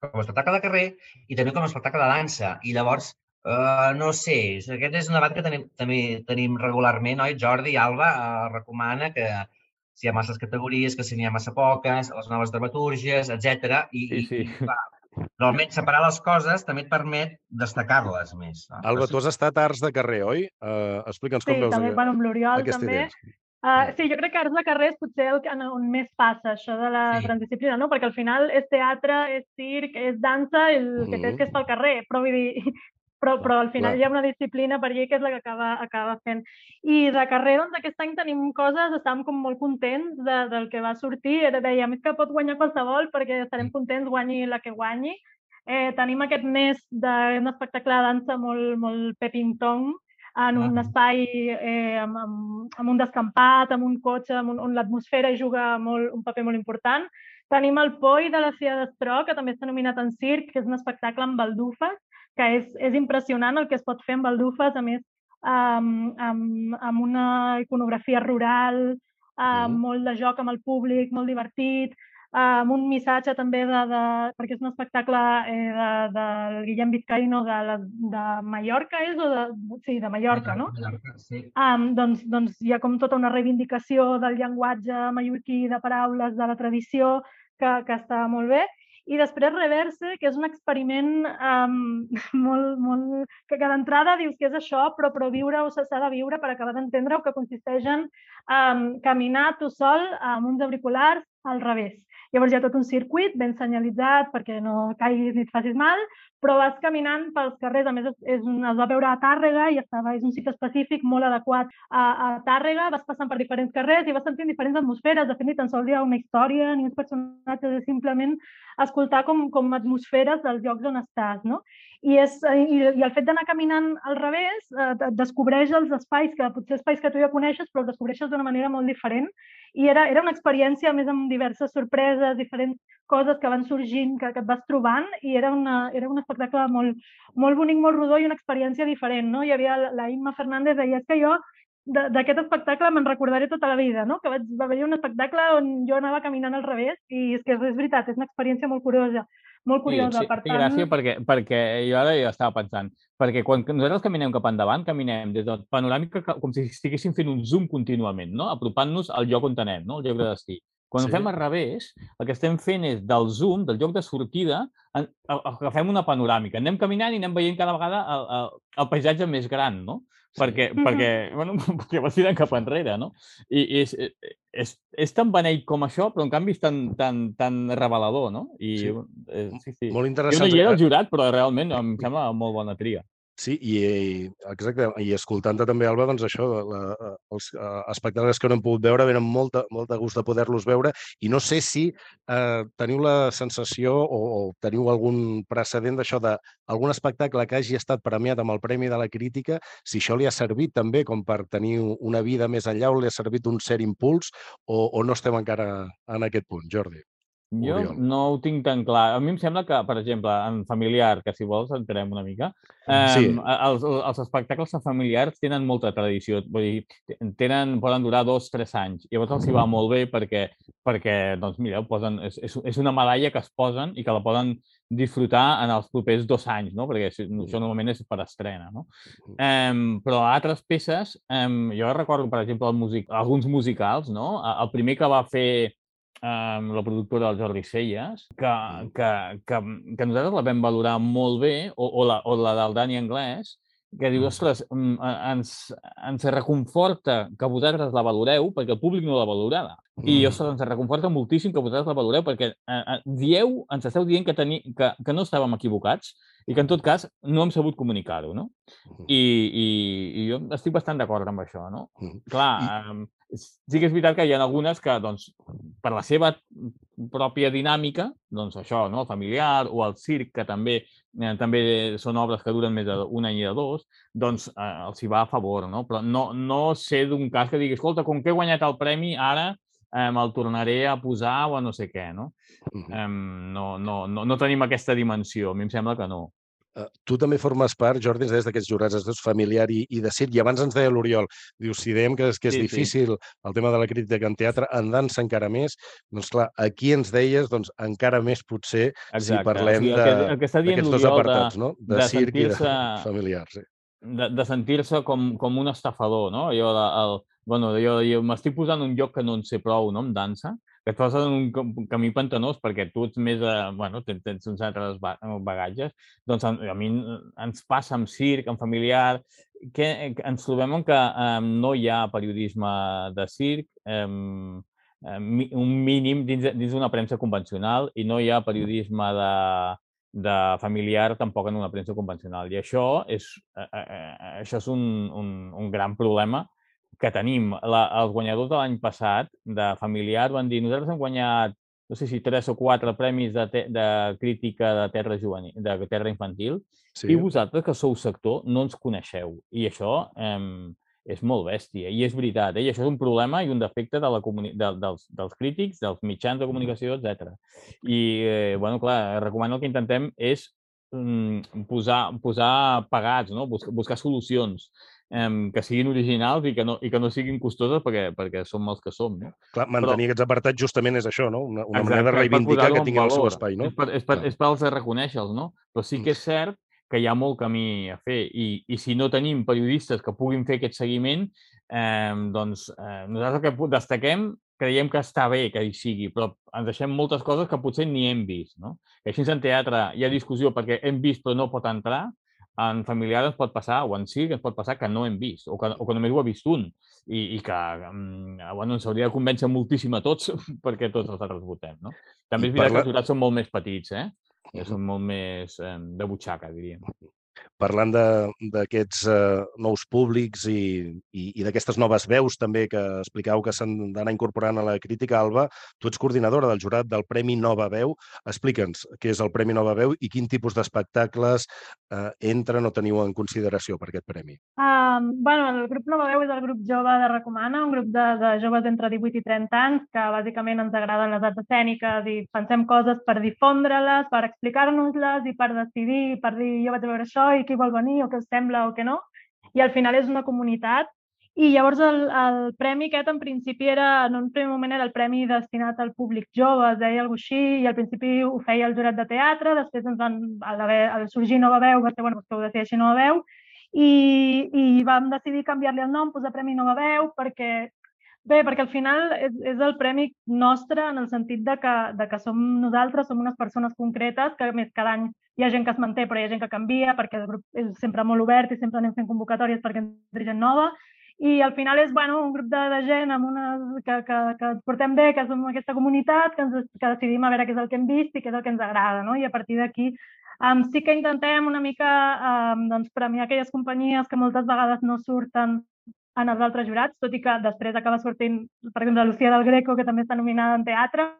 com a espectacle de carrer i també com a espectacle de dansa. I llavors, uh, no sé, aquest és un debat que tenim, també tenim regularment, oi? Jordi Alba uh, recomana que si hi ha masses categories, que si n'hi ha massa poques, les noves dramatúrgies, etc. I, sí, sí. i clar, però almenys separar les coses també et permet destacar-les més. No? Alba, tu has estat a Arts de Carrer, oi? Uh, Explica'ns sí, com veus també, bueno, amb l'Oriol també. Uh, sí, jo crec que Arts de Carrer és potser el, en on més passa això de la sí. transdisciplina, no? Perquè al final és teatre, és circ, és dansa, el que mm -hmm. té és que és pel carrer. Però vull dir, però, però al final Clar. hi ha una disciplina per allà que és la que acaba, acaba fent. I de carrer, doncs, aquest any tenim coses, estàvem com molt contents de, del que va sortir, era, dèiem, és que pot guanyar qualsevol perquè estarem contents, guanyi la que guanyi. Eh, tenim aquest mes d'un espectacle de dansa molt, molt pepintong, en un espai eh, amb, amb, amb un descampat, amb un cotxe, amb un, on l'atmosfera juga molt, un paper molt important. Tenim el Poi de la Cia d'Estró, que també està nominat en circ, que és un espectacle amb baldufes, que és, és impressionant el que es pot fer amb baldufes, a més, amb, amb, amb una iconografia rural, amb mm. molt de joc amb el públic, molt divertit, amb un missatge també de, de perquè és un espectacle eh, de, del Guillem Vizcaíno de, de Mallorca, és? O de, sí, de Mallorca, no? Mallorca, sí. Um, doncs, doncs hi ha com tota una reivindicació del llenguatge mallorquí, de paraules, de la tradició, que, que està molt bé i després Reverse, que és un experiment um, [laughs] molt, molt... que, que d'entrada dius que és això, però, però viure-ho s'ha de viure per acabar d'entendre que consisteix en um, caminar tu sol amb uns auriculars al revés. Llavors hi ha tot un circuit ben senyalitzat perquè no caiguis ni et facis mal, però vas caminant pels carrers, a més és un, es va veure a Tàrrega i estava, és un sitio específic molt adequat a, a Tàrrega, vas passant per diferents carrers i vas sentint diferents atmosferes, de fet ni tan sols hi ha una història ni uns personatges, és simplement escoltar com, com atmosferes dels llocs on estàs, no? I, és, i, i el fet d'anar caminant al revés eh, descobreix els espais, que potser espais que tu ja coneixes, però els descobreixes d'una manera molt diferent i era, era una experiència, més amb diverses sorpreses, diferents coses que van sorgint, que, que et vas trobant, i era, una, era un espectacle molt, molt bonic, molt rodó i una experiència diferent. No? Hi havia la Imma Fernández, deia, és que jo d'aquest espectacle me'n recordaré tota la vida, no? que vaig, va haver un espectacle on jo anava caminant al revés i és que és veritat, és una experiència molt curiosa molt curiosa. Sí, per tant... gràcia perquè, perquè jo ara ja estava pensant, perquè quan nosaltres caminem cap endavant, caminem des de panoràmica com si estiguéssim fent un zoom contínuament, no? apropant-nos al lloc on anem, no? el lloc de destí. Quan sí. ho fem al revés, el que estem fent és del zoom, del lloc de sortida, agafem una panoràmica. Anem caminant i anem veient cada vegada el, el, el paisatge més gran, no? Perquè, mm -hmm. perquè, bueno, [laughs] perquè vas tirant cap enrere, no? I, és, és, és tan beneit com això, però en canvi és tan, tan, tan revelador, no? I, sí. Eh, sí, sí. Molt interessant. Jo no hi era el jurat, però realment em sembla molt bona tria. Sí, i, exacte, i escoltant-te també, Alba, doncs això, la, els uh, espectacles que no hem pogut veure venen molt, molt de gust de poder-los veure i no sé si uh, teniu la sensació o, o teniu algun precedent d'això d'algun espectacle que hagi estat premiat amb el Premi de la Crítica, si això li ha servit també com per tenir una vida més enllà o li ha servit un cert impuls o, o no estem encara en aquest punt, Jordi? Jo Oriol? no ho tinc tan clar. A mi em sembla que, per exemple, en familiar, que si vols entrem una mica, eh, Sí. els, els espectacles familiars tenen molta tradició. Vull dir, tenen, poden durar dos, tres anys. Llavors els hi va molt bé perquè, perquè doncs mira, ho posen, és, és, és una medalla que es posen i que la poden disfrutar en els propers dos anys, no? perquè això, això normalment és per estrena. No? Um, però altres peces, um, jo recordo, per exemple, el music, alguns musicals, no? el primer que va fer um, la productora del Jordi Celles, que, que, que, que nosaltres la vam valorar molt bé, o, o, la, o la del Dani Anglès, que diu, ostres, mm, eh, ens, ens reconforta que vosaltres la valoreu perquè el públic no la valorava. I, Mm. ostres, ens reconforta moltíssim que vosaltres la valoreu perquè eh, eh, dieu, ens esteu dient que, teni, que, que no estàvem equivocats i que, en tot cas, no hem sabut comunicar-ho, no? I, i, I jo estic bastant d'acord amb això, no? Clar, um, sí que és veritat que hi ha algunes que, doncs, per la seva pròpia dinàmica, doncs això, no? el familiar o el circ, que també eh, també són obres que duren més d'un any i de dos, doncs eh, els hi va a favor, no? Però no, no sé d'un cas que digui, escolta, com que he guanyat el premi, ara eh, me'l tornaré a posar o a no sé què, no? Mhm. Eh, no, no, no, no tenim aquesta dimensió, a mi em sembla que no. Eh, Tu també formes part, Jordi, des d'aquests jurats, els dos familiar i, i de circ. I abans ens deia l'Oriol, diu, si dèiem que, és- que és Sí, sí. difícil el tema de la crítica en teatre, en dansa encara més, doncs clar, aquí ens deies, doncs encara més potser, si parlem de- està dient d'aquests dos apartats, no? De, de circ i de sentir-se- familiar. Sí. de, de sentir-se com, com un estafador, no? Jo, de, el, bueno, jo, jo m'estic posant un lloc que no en sé prou, no?, en dansa, que et en un cam- camí pantanós perquè tu ets més, eh, bueno, tens, tens uns altres ba- bagatges, doncs a, a mi ens passa amb circ, amb familiar, que, ens trobem que eh, no hi ha periodisme de circ, mi- un mínim dins d'una premsa convencional i no hi ha periodisme de, de familiar tampoc en una premsa convencional. I això és, eh, eh, eh, això és un, un, un gran problema que tenim. La, els guanyadors de l'any passat de familiar van dir nosaltres hem guanyat no sé si tres o quatre premis de, te, de crítica de terra, juvenil, de terra infantil Sí. i vosaltres, que sou sector, no ens coneixeu. I això eh, és molt bèstia. I és veritat, eh? I això és un problema i un defecte de la de, dels, dels crítics, dels mitjans de comunicació, etc. I, eh, bueno, clar, recomano el que intentem és mm, posar, posar pagats, no? buscar, buscar solucions eh, que siguin originals i que no, i que no siguin costoses perquè, perquè som els que som. No? Clar, mantenir aquests apartats justament és això, no? Una, una Exacte, manera de reivindicar que tinguin el seu espai, no? És per, és per, és per als de reconèixer-los, no? Però sí que és cert que hi ha molt camí a fer i, i si no tenim periodistes que puguin fer aquest seguiment, eh, doncs eh, nosaltres el que destaquem creiem que està bé que hi sigui, però ens deixem moltes coses que potser ni hem vist, no? Que així en teatre hi ha discussió perquè hem vist però no pot entrar, en familiar ens pot passar, o en circ ens pot passar que no hem vist, o que, o que només ho ha vist un, i, i que mm, bueno, ens hauria de convèncer moltíssim a tots [laughs] perquè tots els altres votem. No? També és veritat parla- que els jurats són molt més petits, eh? que són molt més eh, de butxaca, diríem. Parlant d'aquests eh, nous públics i, i, i d'aquestes noves veus també que explicau que s'han d'anar incorporant a la crítica, Alba, tu ets coordinadora del jurat del Premi Nova Veu. Explica'ns què és el Premi Nova Veu i quin tipus d'espectacles eh, entren o teniu en consideració per aquest premi. Um, bueno, el grup Nova Veu és el grup jove de Recomana, un grup de, de joves entre 18 i 30 anys que bàsicament ens agraden les arts escèniques i pensem coses per difondre-les, per explicar-nos-les i per decidir, per dir jo vaig veure això i qui vol venir? O què us sembla? O què no. I al final és una comunitat. I llavors el, el premi aquest en principi era, en un primer moment era el premi destinat al públic jove, es deia alguna així, i al principi ho feia el jurat de teatre, després ens van, al, haver, al sorgir Nova Veu, va ser, bueno, que ho decideixi Nova Veu, i, i vam decidir canviar-li el nom, posar Premi Nova Veu, perquè Bé, perquè al final és, és el premi nostre en el sentit de que, de que som nosaltres, som unes persones concretes, que més cada any hi ha gent que es manté però hi ha gent que canvia perquè el grup és sempre molt obert i sempre anem fent convocatòries perquè entri gent nova i al final és bueno, un grup de, de gent amb una, que, que, que ens portem bé, que som aquesta comunitat, que, ens, que decidim a veure què és el que hem vist i què és el que ens agrada. No? I a partir d'aquí um, sí que intentem una mica um, doncs, premiar aquelles companyies que moltes vegades no surten en els altres jurats, tot i que després acaba sortint, per exemple, Lucía del Greco, que també està nominada en teatre,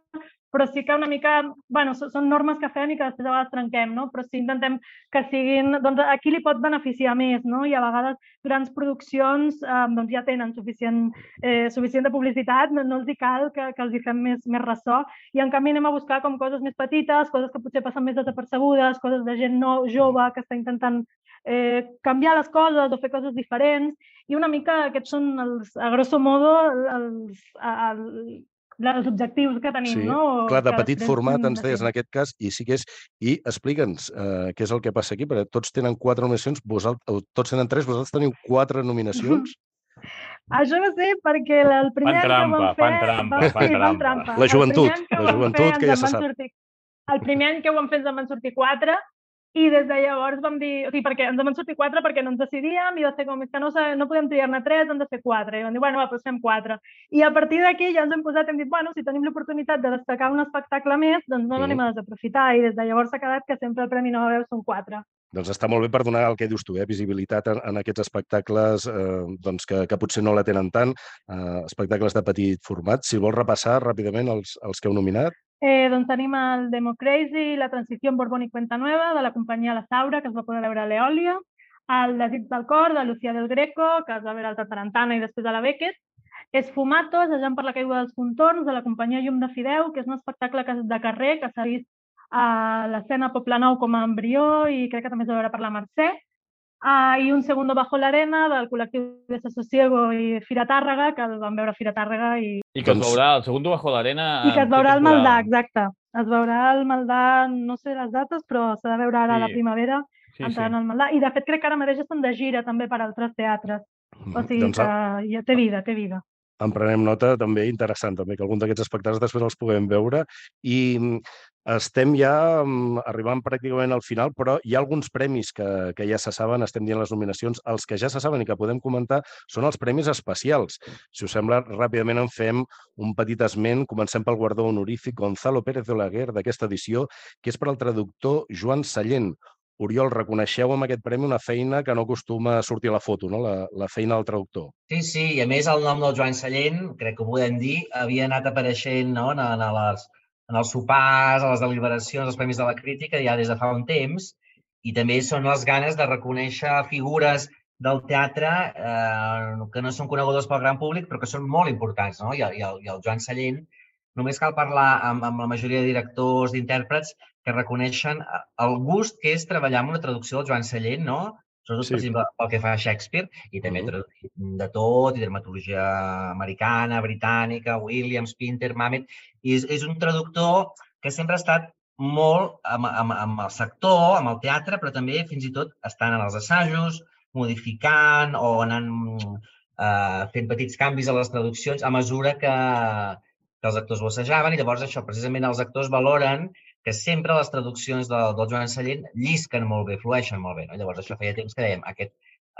però sí que una mica, bueno, són normes que fem i que després a vegades trenquem, no? però sí intentem que siguin, doncs a qui li pot beneficiar més, no? i a vegades grans produccions eh, doncs ja tenen suficient, eh, suficient de publicitat, no, no els hi cal que, que els hi fem més, més ressò, i en canvi anem a buscar com coses més petites, coses que potser passen més desapercebudes, coses de gent no, jove que està intentant eh, canviar les coses o fer coses diferents i una mica aquests són els, a grosso modo els, els, els objectius que tenim, sí, no? Clar, de petit format ens deies en aquest cas, i sí que és... I explica'ns eh, què és el que passa aquí, perquè tots tenen quatre nominacions, vosaltres, tots tenen tres, vosaltres teniu quatre nominacions. [laughs] Això no sé, perquè el primer fan trampa, que vam fer... Fan trampa, va, fan sí, trampa. trampa. La joventut, la joventut, que ja se sap. Sortir, el primer any que ho vam fer ens en van sortir quatre, i des de llavors vam dir, o sigui, perquè ens en van sortir quatre perquè no ens decidíem i va ser com, és que no, no podem triar-ne tres, hem de fer quatre. I vam dir, bueno, va, doncs fem quatre. I a partir d'aquí ja ens hem posat, hem dit, bueno, si tenim l'oportunitat de destacar un espectacle més, doncs no l'anem a desaprofitar. I des de llavors s'ha quedat que sempre el Premi Nova Veu són quatre. Doncs està molt bé per donar el que dius tu, eh? visibilitat en, en aquests espectacles eh, doncs que, que potser no la tenen tant, eh, espectacles de petit format. Si vols repassar ràpidament els, els que heu nominat. Eh, doncs tenim el Democracy, la transició en Borbón i Cuenta Nueva, de la companyia La Saura, que es va poder veure a l'Eòlia, el Desig del cor, de Lucía del Greco, que es va veure al Tarantana i després a la Beckett, Esfumatos, Jam per la caiguda dels contorns, de la companyia Llum de Fideu, que és un espectacle de carrer que s'ha vist a l'escena Nou com a embrió i crec que també es va veure per la Mercè, Uh, I un segundo bajo l'arena del col·lectiu de Sososiego i Fira Tàrrega, que el vam veure a Fira Tàrrega. I, I que es doncs veurà el segundo bajo l'arena... I que es veurà el Maldà, exacte. Es veurà el Maldà, no sé les dates, però s'ha de veure ara sí. a la primavera, sí, entrant sí. al Maldà. I de fet crec que ara mateix estan de gira també per altres teatres. O sigui doncs, que ja té vida, té vida en prenem nota també interessant també que algun d'aquests espectacles després els puguem veure i estem ja um, arribant pràcticament al final, però hi ha alguns premis que, que ja se saben, estem dient les nominacions. Els que ja se saben i que podem comentar són els premis especials. Si us sembla, ràpidament en fem un petit esment. Comencem pel guardó honorífic Gonzalo Pérez de Olaguer d'aquesta edició, que és per al traductor Joan Sallent. Oriol, reconeixeu amb aquest premi una feina que no acostuma a sortir a la foto, no? la, la feina del traductor. Sí, sí, i a més el nom del Joan Sallent, crec que ho podem dir, havia anat apareixent no? en, en les en els sopars, a les deliberacions, als Premis de la Crítica, ja des de fa un temps, i també són les ganes de reconèixer figures del teatre eh, que no són conegudes pel gran públic, però que són molt importants, no? I, i, el, i el Joan Sallent, només cal parlar amb, amb la majoria de directors, d'intèrprets, que reconeixen el gust que és treballar amb una traducció del Joan Sallent, no? sobretot sí. per exemple, pel que fa a Shakespeare, i també uh -huh. de tot, i dramaturgia americana, britànica, Williams, Pinter, Mamet, i és, és un traductor que sempre ha estat molt amb, amb, amb el sector, amb el teatre, però també fins i tot estant en els assajos, modificant o anant eh, fent petits canvis a les traduccions a mesura que, que els actors ho assajaven i llavors això, precisament els actors valoren que sempre les traduccions del, del Joan Sallent llisquen molt bé, flueixen molt bé. No? Llavors, això feia temps que dèiem, aquest,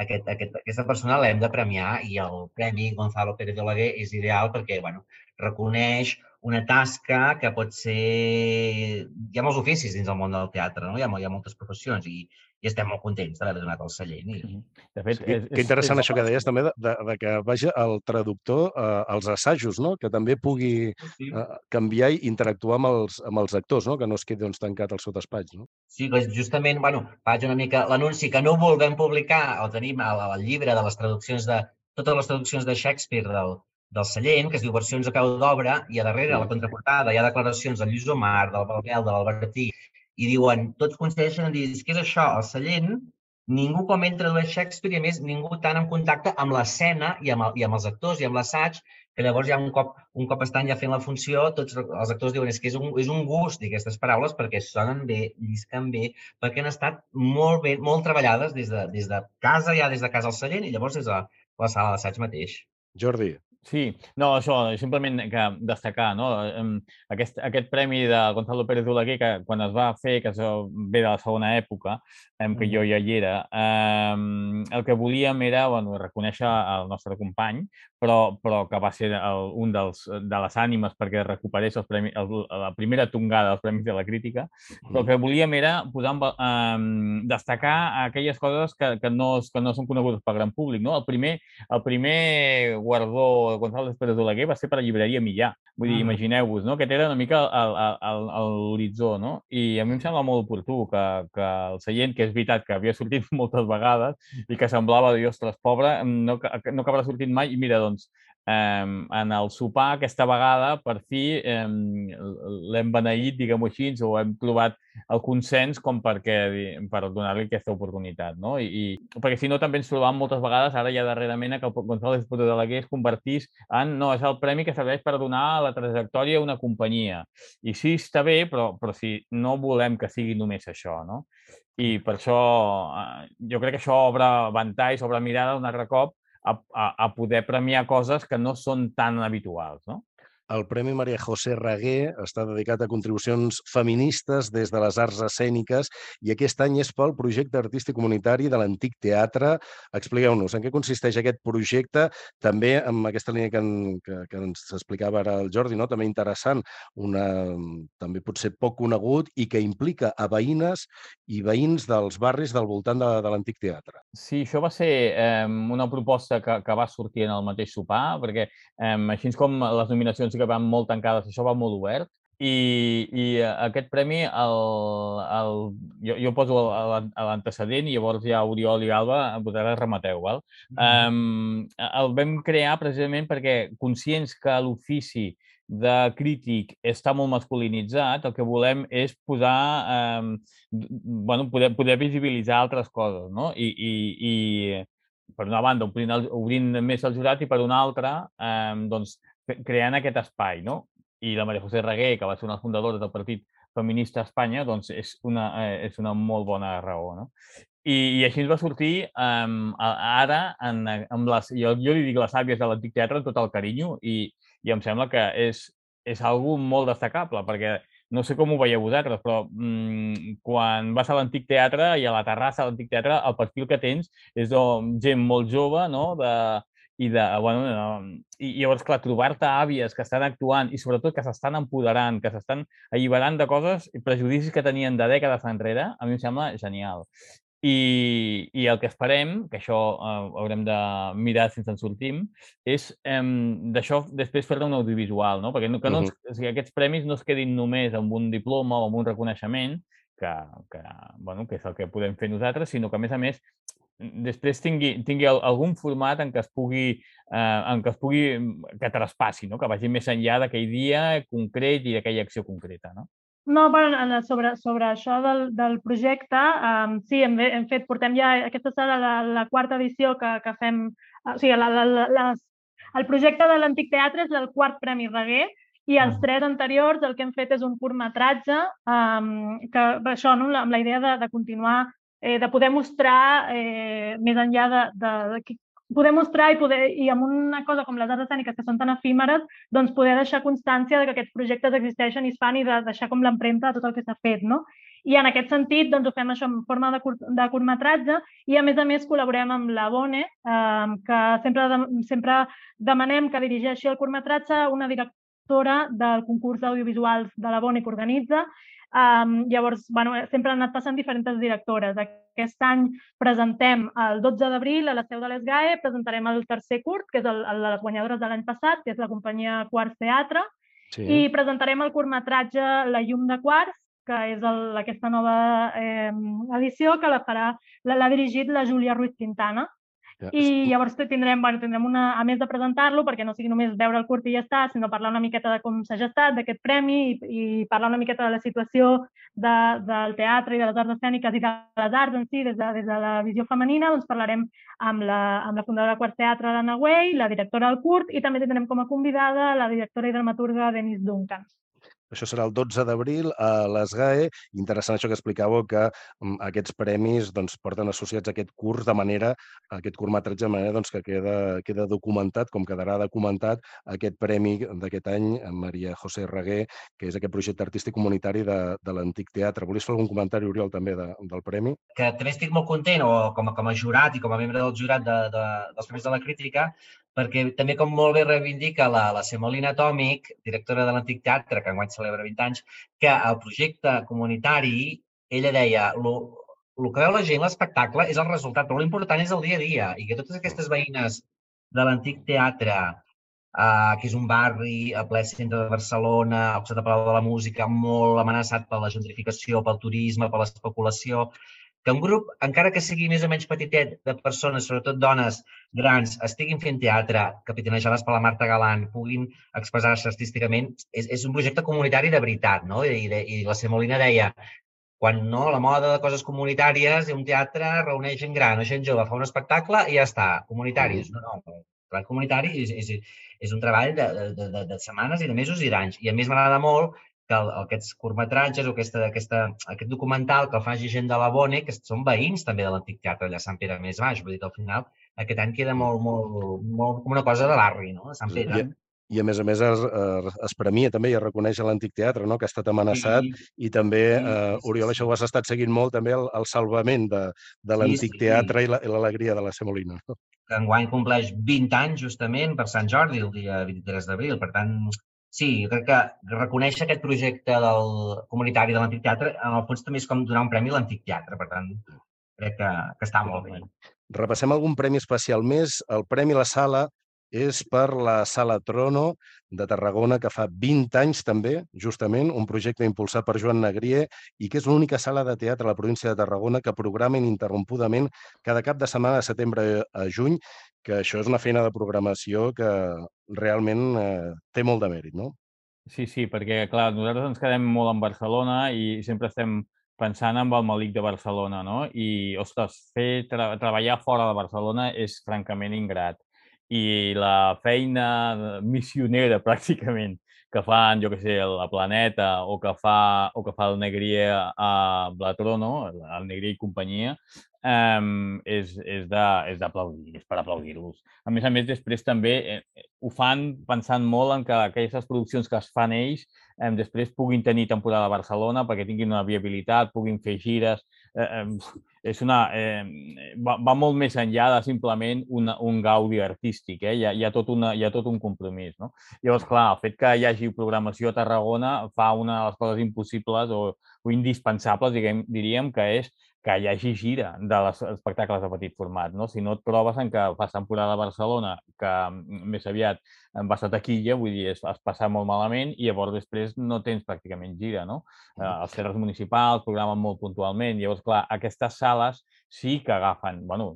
aquest, aquest, aquesta persona l'hem de premiar i el Premi Gonzalo Pérez de Olaguer és ideal perquè bueno, reconeix una tasca que pot ser... Hi ha molts oficis dins del món del teatre, no? hi, ha, hi ha moltes professions i, i estem molt contents d'haver donat el cellent. I... De fet, sí, és, que interessant és, això que deies també de, de, de que vagi el traductor eh, als assajos, no? que també pugui sí. eh, canviar i interactuar amb els, amb els actors, no? que no es quedi doncs, tancat al seu despatx. No? Sí, doncs justament, bueno, faig una mica l'anunci que no vulguem publicar, el tenim al, al llibre de les traduccions de totes les traduccions de Shakespeare del, del Sallent, que es diu Versions a cau d'obra, i a darrere, a la contraportada, hi ha declaracions del Lluís Omar, del Balbel, de l'Albertí, i diuen, tots coincideixen en dir, què és això? El Sallent, ningú com ell tradueix Shakespeare i, a més, ningú tan en contacte amb l'escena i, amb el, i amb els actors i amb l'assaig, que llavors ja un cop, un cop estan ja fent la funció, tots els actors diuen és que és un, és un gust dir aquestes paraules perquè sonen bé, llisquen bé, perquè han estat molt bé, molt treballades des de, des de casa, ja des de casa al Sallent i llavors des de la sala d'assaig mateix. Jordi. Sí, no, això, simplement que destacar, no? Aquest, aquest premi de Gonzalo Pérez d'Oleguer, que quan es va fer, que ve de la segona època, en què jo ja hi era, eh, el que volíem era bueno, reconèixer el nostre company, però, però que va ser el, un dels, de les ànimes perquè recuperés els premis, el, la primera tongada dels Premis de la Crítica, però el que volíem era posar, eh, destacar aquelles coses que, que, no, que no són conegudes pel gran públic. No? El, primer, el primer guardó de Gonzalo Pérez d'Oleguer va ser per la llibreria Millà. Vull dir, imagineu-vos, no? aquest era una mica l'horitzó, no? I a mi em sembla molt oportú que, que el seient, que és veritat que havia sortit [laughs] moltes vegades i que semblava, ostres, pobre, no, no acabarà sortint mai, i mira, doncs, eh, en el sopar aquesta vegada, per fi, eh, l'hem beneït, diguem-ho així, o hem trobat el consens com perquè, per donar-li aquesta oportunitat. No? I, i, perquè si no també ens trobam moltes vegades, ara ja darrerament, que el González de Balaguer es convertís en, no, és el premi que serveix per donar la trajectòria a una companyia. I sí, està bé, però, però si no volem que sigui només això, no? I per això eh, jo crec que això obre ventalls, obre mirada un altre cop a, a, poder premiar coses que no són tan habituals, no? El Premi Maria José Raguer està dedicat a contribucions feministes des de les arts escèniques i aquest any és pel projecte artístic comunitari de l'Antic Teatre. Expliqueu-nos en què consisteix aquest projecte, també amb aquesta línia que, en, que, que ens explicava ara el Jordi, no? també interessant, una, també potser poc conegut i que implica a veïnes i veïns dels barris del voltant de, de l'Antic Teatre. Sí, això va ser eh, una proposta que, que va sortir en el mateix sopar, perquè eh, així com les nominacions que van molt tancades, això va molt obert. I, i aquest premi, el, el, jo, jo poso l'antecedent i llavors ja Oriol i Alba vosaltres remateu. Val? Mm -hmm. um, el vam crear precisament perquè conscients que l'ofici de crític està molt masculinitzat, el que volem és posar, um, bueno, poder, poder visibilitzar altres coses, no? I, i, i per una banda, obrint, el, obrint més el jurat i per una altra, um, doncs, creant aquest espai, no? I la Maria José Reguer, que va ser una fundadora del Partit Feminista a Espanya, doncs és una, eh, és una molt bona raó, no? I, i així ens va sortir um, ara, en, amb les, jo, jo li dic les àvies de l'antic teatre amb tot el carinyo i, i em sembla que és, és algú molt destacable, perquè no sé com ho veieu vosaltres, però mmm, quan vas a l'antic teatre i a la terrassa de l'antic teatre, el perfil que tens és de gent molt jove, no? de, i, de, bueno, i llavors, clar, trobar-te àvies que estan actuant i sobretot que s'estan empoderant, que s'estan alliberant de coses i prejudicis que tenien de dècades enrere, a mi em sembla genial. I, i el que esperem, que això eh, haurem de mirar si ens en sortim, és eh, d'això després fer-ne un audiovisual, no? perquè no, que no ens, o sigui, aquests premis no es quedin només amb un diploma o amb un reconeixement, que, que, bueno, que és el que podem fer nosaltres, sinó que, a més a més, després tingui, tingui algun format en què es pugui, eh, en què es pugui, que traspassi, no? que vagi més enllà d'aquell dia concret i d'aquella acció concreta. No? No, bueno, sobre, sobre això del, del projecte, um, sí, hem, hem fet, portem ja, aquesta serà la, la quarta edició que, que fem, o sigui, la, la, la, les, el projecte de l'Antic Teatre és el quart Premi Reguer i els tres anteriors el que hem fet és un curtmetratge um, que això, no, amb la idea de, de continuar eh, de poder mostrar eh, més enllà de, de, de poder mostrar i, poder, i amb una cosa com les arts escèniques que són tan efímeres, doncs poder deixar constància de que aquests projectes existeixen i es fan i de deixar com l'empremta de tot el que s'ha fet, no? I en aquest sentit, doncs ho fem això en forma de, curt, de curtmetratge i a més a més col·laborem amb la Bone, eh, que sempre, de, sempre demanem que dirigeixi el curtmetratge una directora del concurs d'audiovisuals de la Bone que organitza Um, llavors, bueno, sempre han anat passant diferents directores. Aquest any presentem el 12 d'abril a la seu de l'ESGAE, presentarem el tercer curt, que és el, el de les guanyadores de l'any passat, que és la companyia Quarts Teatre, sí. i presentarem el curtmetratge La llum de Quarts, que és el, aquesta nova eh, edició, que la farà l'ha dirigit la Júlia Ruiz Quintana, ja, I llavors tindrem, bueno, tindrem una, a més de presentar-lo, perquè no sigui només veure el curt i ja està, sinó parlar una miqueta de com s'ha gestat, d'aquest premi i, i parlar una miqueta de la situació de, del teatre i de les arts escèniques i de les arts en si des de, des de la visió femenina, doncs parlarem amb la, amb la fundadora de Quart Teatre, d'Anna Way, la directora del curt i també tindrem com a convidada la directora i dramaturga Denise Duncan. Això serà el 12 d'abril a les GAE. Interessant això que explicàveu, que um, aquests premis doncs, porten associats a aquest curs de manera, a aquest curtmetratge de manera doncs, que queda, queda documentat, com quedarà documentat aquest premi d'aquest any, Maria José Reguer, que és aquest projecte artístic comunitari de, de l'Antic Teatre. Volies fer algun comentari, Oriol, també de, del premi? Que també estic molt content, o com a, com a jurat i com a membre del jurat de, de, dels Premis de la Crítica, perquè també, com molt bé reivindica la, la Semolina Atòmic, directora de l'Antic Teatre, que enguany celebra 20 anys, que el projecte comunitari, ella deia, lo, el que veu la gent, l'espectacle, és el resultat, però l'important és el dia a dia i que totes aquestes veïnes de l'Antic Teatre, eh, que és un barri a ple centre de Barcelona, al costat de Palau de la Música, molt amenaçat per la gentrificació, pel turisme, per l'especulació, que un grup, encara que sigui més o menys petitet, de persones, sobretot dones grans, estiguin fent teatre, capitanejades per la Marta Galant, puguin expressar-se artísticament, és, és un projecte comunitari de veritat, no? I, de, i la Semolina deia, quan no, la moda de coses comunitàries i un teatre reuneix gent gran o gent jove, fa un espectacle i ja està, comunitaris. No, no, el treball comunitari és, és, és un treball de, de, de, de setmanes i de mesos i d'anys. I a més m'agrada molt que aquests curtmetratges o aquesta, aquesta, aquest documental que el faci gent de la Bone, que són veïns també de l'antic teatre allà a Sant Pere més baix. Vull dir que al final aquest any queda molt, molt, molt com una cosa de barri, no? De Sant Pere. I, i a més a més es, es premia també i es reconeix l'antic teatre, no? que ha estat amenaçat sí, i també, sí, eh, Oriol, això ho has estat seguint molt també el, el salvament de, de l'antic sí, sí. teatre i l'alegria la, de la Semolina. No? Que enguany compleix 20 anys justament per Sant Jordi, el dia 23 d'abril. Per tant, sí, jo crec que reconèixer aquest projecte del comunitari de l'Antic Teatre, en el fons també és com donar un premi a l'Antic Teatre, per tant, crec que, que està molt bé. Repassem algun premi especial més. El Premi La Sala és per la Sala Trono de Tarragona, que fa 20 anys també, justament, un projecte impulsat per Joan Negrier i que és l'única sala de teatre a la província de Tarragona que programa ininterrompudament cada cap de setmana de setembre a juny que això és una feina de programació que realment eh, té molt de mèrit, no? Sí, sí, perquè, clar, nosaltres ens quedem molt en Barcelona i sempre estem pensant en el Malic de Barcelona, no? I, ostres, fer tra treballar fora de Barcelona és francament ingrat. I la feina missionera, [laughs] pràcticament, que fan, jo que sé, la Planeta o que fa, o que fa el Negrier a Blatrono, el Negrier i companyia, um, és, és d'aplaudir, és per aplaudir-los. A més a més, després també eh, ho fan pensant molt en que aquelles produccions que es fan ells eh, després puguin tenir temporada a Barcelona perquè tinguin una viabilitat, puguin fer gires. Eh, eh, [laughs] és una, eh, va, va molt més enllà de simplement una, un gaudi artístic. Eh? Hi, ha, hi, ha tot una, hi ha tot un compromís. No? Llavors, clar, el fet que hi hagi programació a Tarragona fa una de les coses impossibles o, o indispensables, diguem, diríem, que és que hi hagi gira de les espectacles de petit format. No? Si no et trobes en que fas temporada a Barcelona, que mm, més aviat va estar taquilla, vull dir, es, es passa molt malament i llavors després no tens pràcticament gira, no? Eh, els teatres municipals programen molt puntualment. Llavors, clar, aquestes sales sí que agafen, bueno,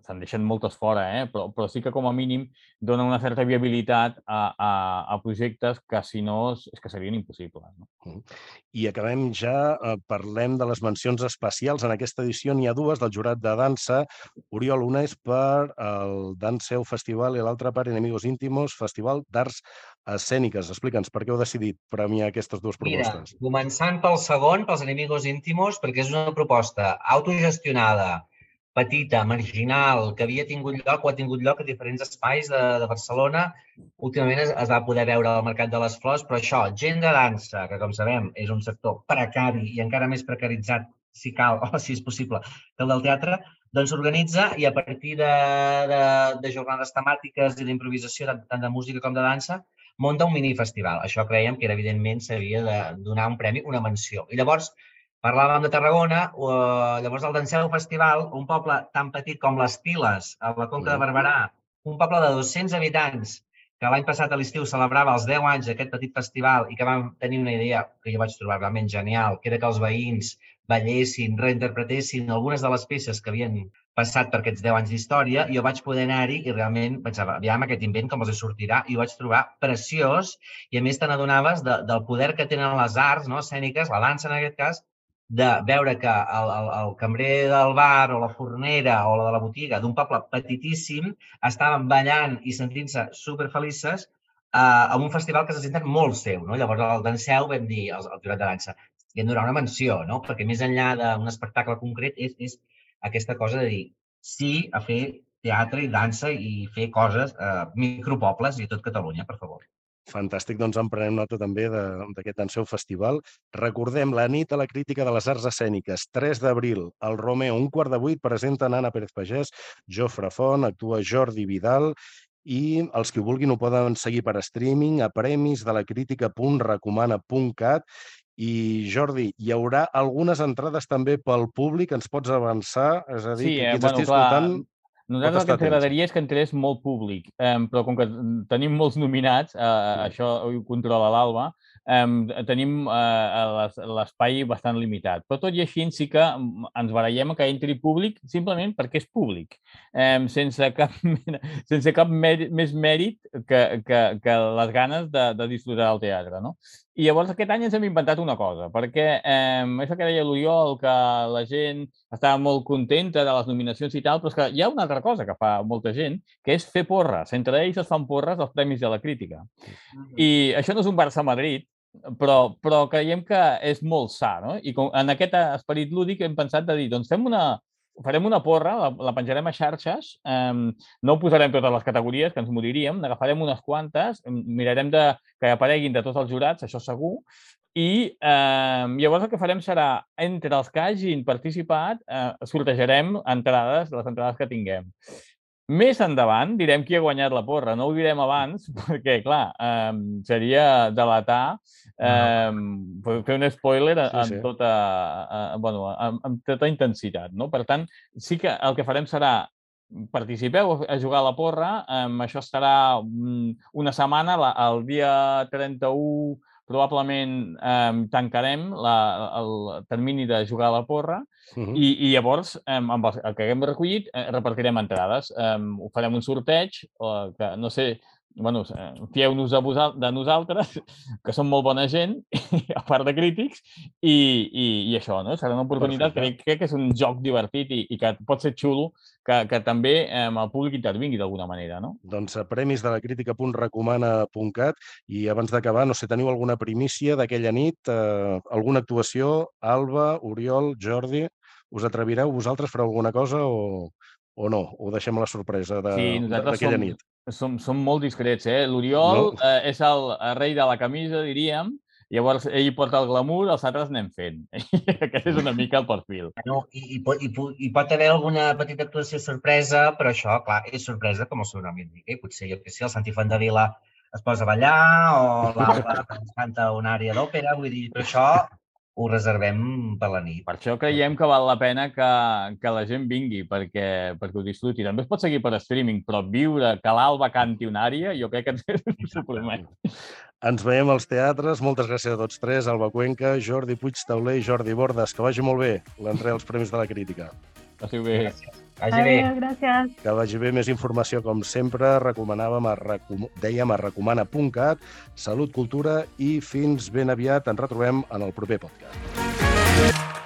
se'n deixen moltes fora, eh? però, però sí que com a mínim donen una certa viabilitat a, a, a projectes que si no és que serien impossibles. No? I acabem ja, eh, parlem de les mencions especials. En aquesta edició n'hi ha dues del jurat de dansa. Oriol, una és per el Danseu Festival i l'altra per Enemigos Íntimos, Festival d'Arts Escèniques. Explica'ns per què heu decidit premiar aquestes dues propostes. Mira, començant pel segon, pels Enemigos Íntimos, perquè és una proposta autogestionada, petita, marginal, que havia tingut lloc o ha tingut lloc a diferents espais de, de Barcelona. Últimament es, es va poder veure al Mercat de les Flors, però això, gent de dansa, que com sabem és un sector precari i encara més precaritzat, si cal [laughs] o si és possible, que el del teatre, doncs s'organitza i a partir de, de, de jornades temàtiques i d'improvisació, tant, tant de música com de dansa, munta un minifestival. Això creiem que era, evidentment s'havia de donar un premi, una menció. I llavors, Parlàvem de Tarragona, uh, llavors el Danseu Festival, un poble tan petit com les Piles, a la Conca de Barberà, un poble de 200 habitants, que l'any passat a l'estiu celebrava els 10 anys d'aquest petit festival i que vam tenir una idea que jo vaig trobar realment genial, que era que els veïns ballessin, reinterpretessin algunes de les peces que havien passat per aquests 10 anys d'història, jo vaig poder anar-hi i realment pensava, aviam aquest invent com els sortirà, i ho vaig trobar preciós, i a més te n'adonaves de, del poder que tenen les arts no, escèniques, la dansa en aquest cas, de veure que el, el, el cambrer del bar o la fornera o la de la botiga d'un poble petitíssim estaven ballant i sentint-se superfelices uh, amb un festival que se senten molt seu. No? Llavors, al Danseu vam dir, al, al jurat de dansa, i hem donar una menció, no? perquè més enllà d'un espectacle concret és, és aquesta cosa de dir sí a fer teatre i dansa i fer coses a uh, micropobles i a tot Catalunya, per favor. Fantàstic, doncs en prenem nota també d'aquest Danseu Festival. Recordem, la nit a la crítica de les arts escèniques, 3 d'abril, al Romeo, un quart de vuit, presenta Anna Pérez Pagès, Jofre Font, actua Jordi Vidal i els que ho vulguin ho poden seguir per streaming a premis de la crítica.recomana.cat i Jordi, hi haurà algunes entrades també pel públic, ens pots avançar? És a dir, sí, que eh, qui bueno, clar, escoltant nosaltres el que ens agradaria és que entrés molt públic, eh, però com que tenim molts nominats, eh, sí. això ho controla l'Alba, eh, tenim eh, l'espai bastant limitat. Però tot i així sí que ens barallem que entri públic simplement perquè és públic, eh, sense cap, [laughs] sense cap mèrit, més mèrit que, que, que les ganes de, de disfrutar del teatre. No? I llavors aquest any ens hem inventat una cosa, perquè eh, és el que deia l'Oriol, que la gent estava molt contenta de les nominacions i tal, però és que hi ha una altra cosa que fa molta gent, que és fer porres. Entre ells es fan porres als Premis de la Crítica. I això no és un Barça-Madrid, però, però creiem que és molt sa, no? I com, en aquest esperit lúdic hem pensat de dir, doncs fem una, farem una porra, la, la penjarem a xarxes, eh, no posarem totes les categories, que ens moriríem, n'agafarem unes quantes, mirarem de, que apareguin de tots els jurats, això segur, i eh, llavors el que farem serà, entre els que hagin participat, eh, sortejarem entrades, les entrades que tinguem. Més endavant direm qui ha guanyat la porra. No ho direm abans [laughs] perquè, clar, eh, seria delatar, eh, fer un spoiler sí, amb, sí. Tota, eh, bueno, amb, amb tota intensitat. No? Per tant, sí que el que farem serà participeu a jugar a la porra. Eh, això estarà una setmana, la, el dia 31 probablement eh, tancarem la, el termini de jugar a la porra uh -huh. i, i llavors, eh, amb el, el que haguem recollit, eh, repartirem entrades. Eh, ho farem un sorteig, o que no sé bueno, eh, fieu-nos de nosaltres, que som molt bona gent, [laughs] a part de crítics, i, i, i això, no? Serà una oportunitat, crec, crec que és un joc divertit i, i que pot ser xulo que, que també eh, el públic intervingui d'alguna manera, no? Doncs a premis de la crítica.recomana.cat i abans d'acabar, no sé, teniu alguna primícia d'aquella nit, eh, alguna actuació, Alba, Oriol, Jordi, us atrevireu vosaltres fer alguna cosa o, o no? Ho deixem a la sorpresa d'aquella sí, nit? Som, som molt discrets, eh? L'Oriol no? eh, és el, el rei de la camisa, diríem, llavors ell porta el glamour, els altres anem fent. [laughs] Aquest és una mica el perfil. No, i, i, pot, i, i pot haver alguna petita actuació sorpresa, però això, clar, és sorpresa, com el seu nom indica. I potser, jo que sé, el Santi Vila es posa a ballar o l'Alba [laughs] canta una àrea d'òpera, vull dir, però això ho reservem per la nit. Per això creiem que val la pena que, que la gent vingui, perquè, perquè ho disfruti. També es pot seguir per streaming, però viure que l'Alba canti una àrea, jo crec que s'ho [laughs] promet. Ens veiem als teatres. Moltes gràcies a tots tres, Alba Cuenca, Jordi Puig Tauler i Jordi Bordes. Que vagi molt bé l'entrega als Premis de la Crítica. Passi bé. Gràcies. Vagi bé. Adéu, gràcies. Que vagi bé. Més informació, com sempre, recomanàvem, a recom... dèiem a recomana.cat. Salut, cultura i fins ben aviat. Ens retrobem en el proper podcast.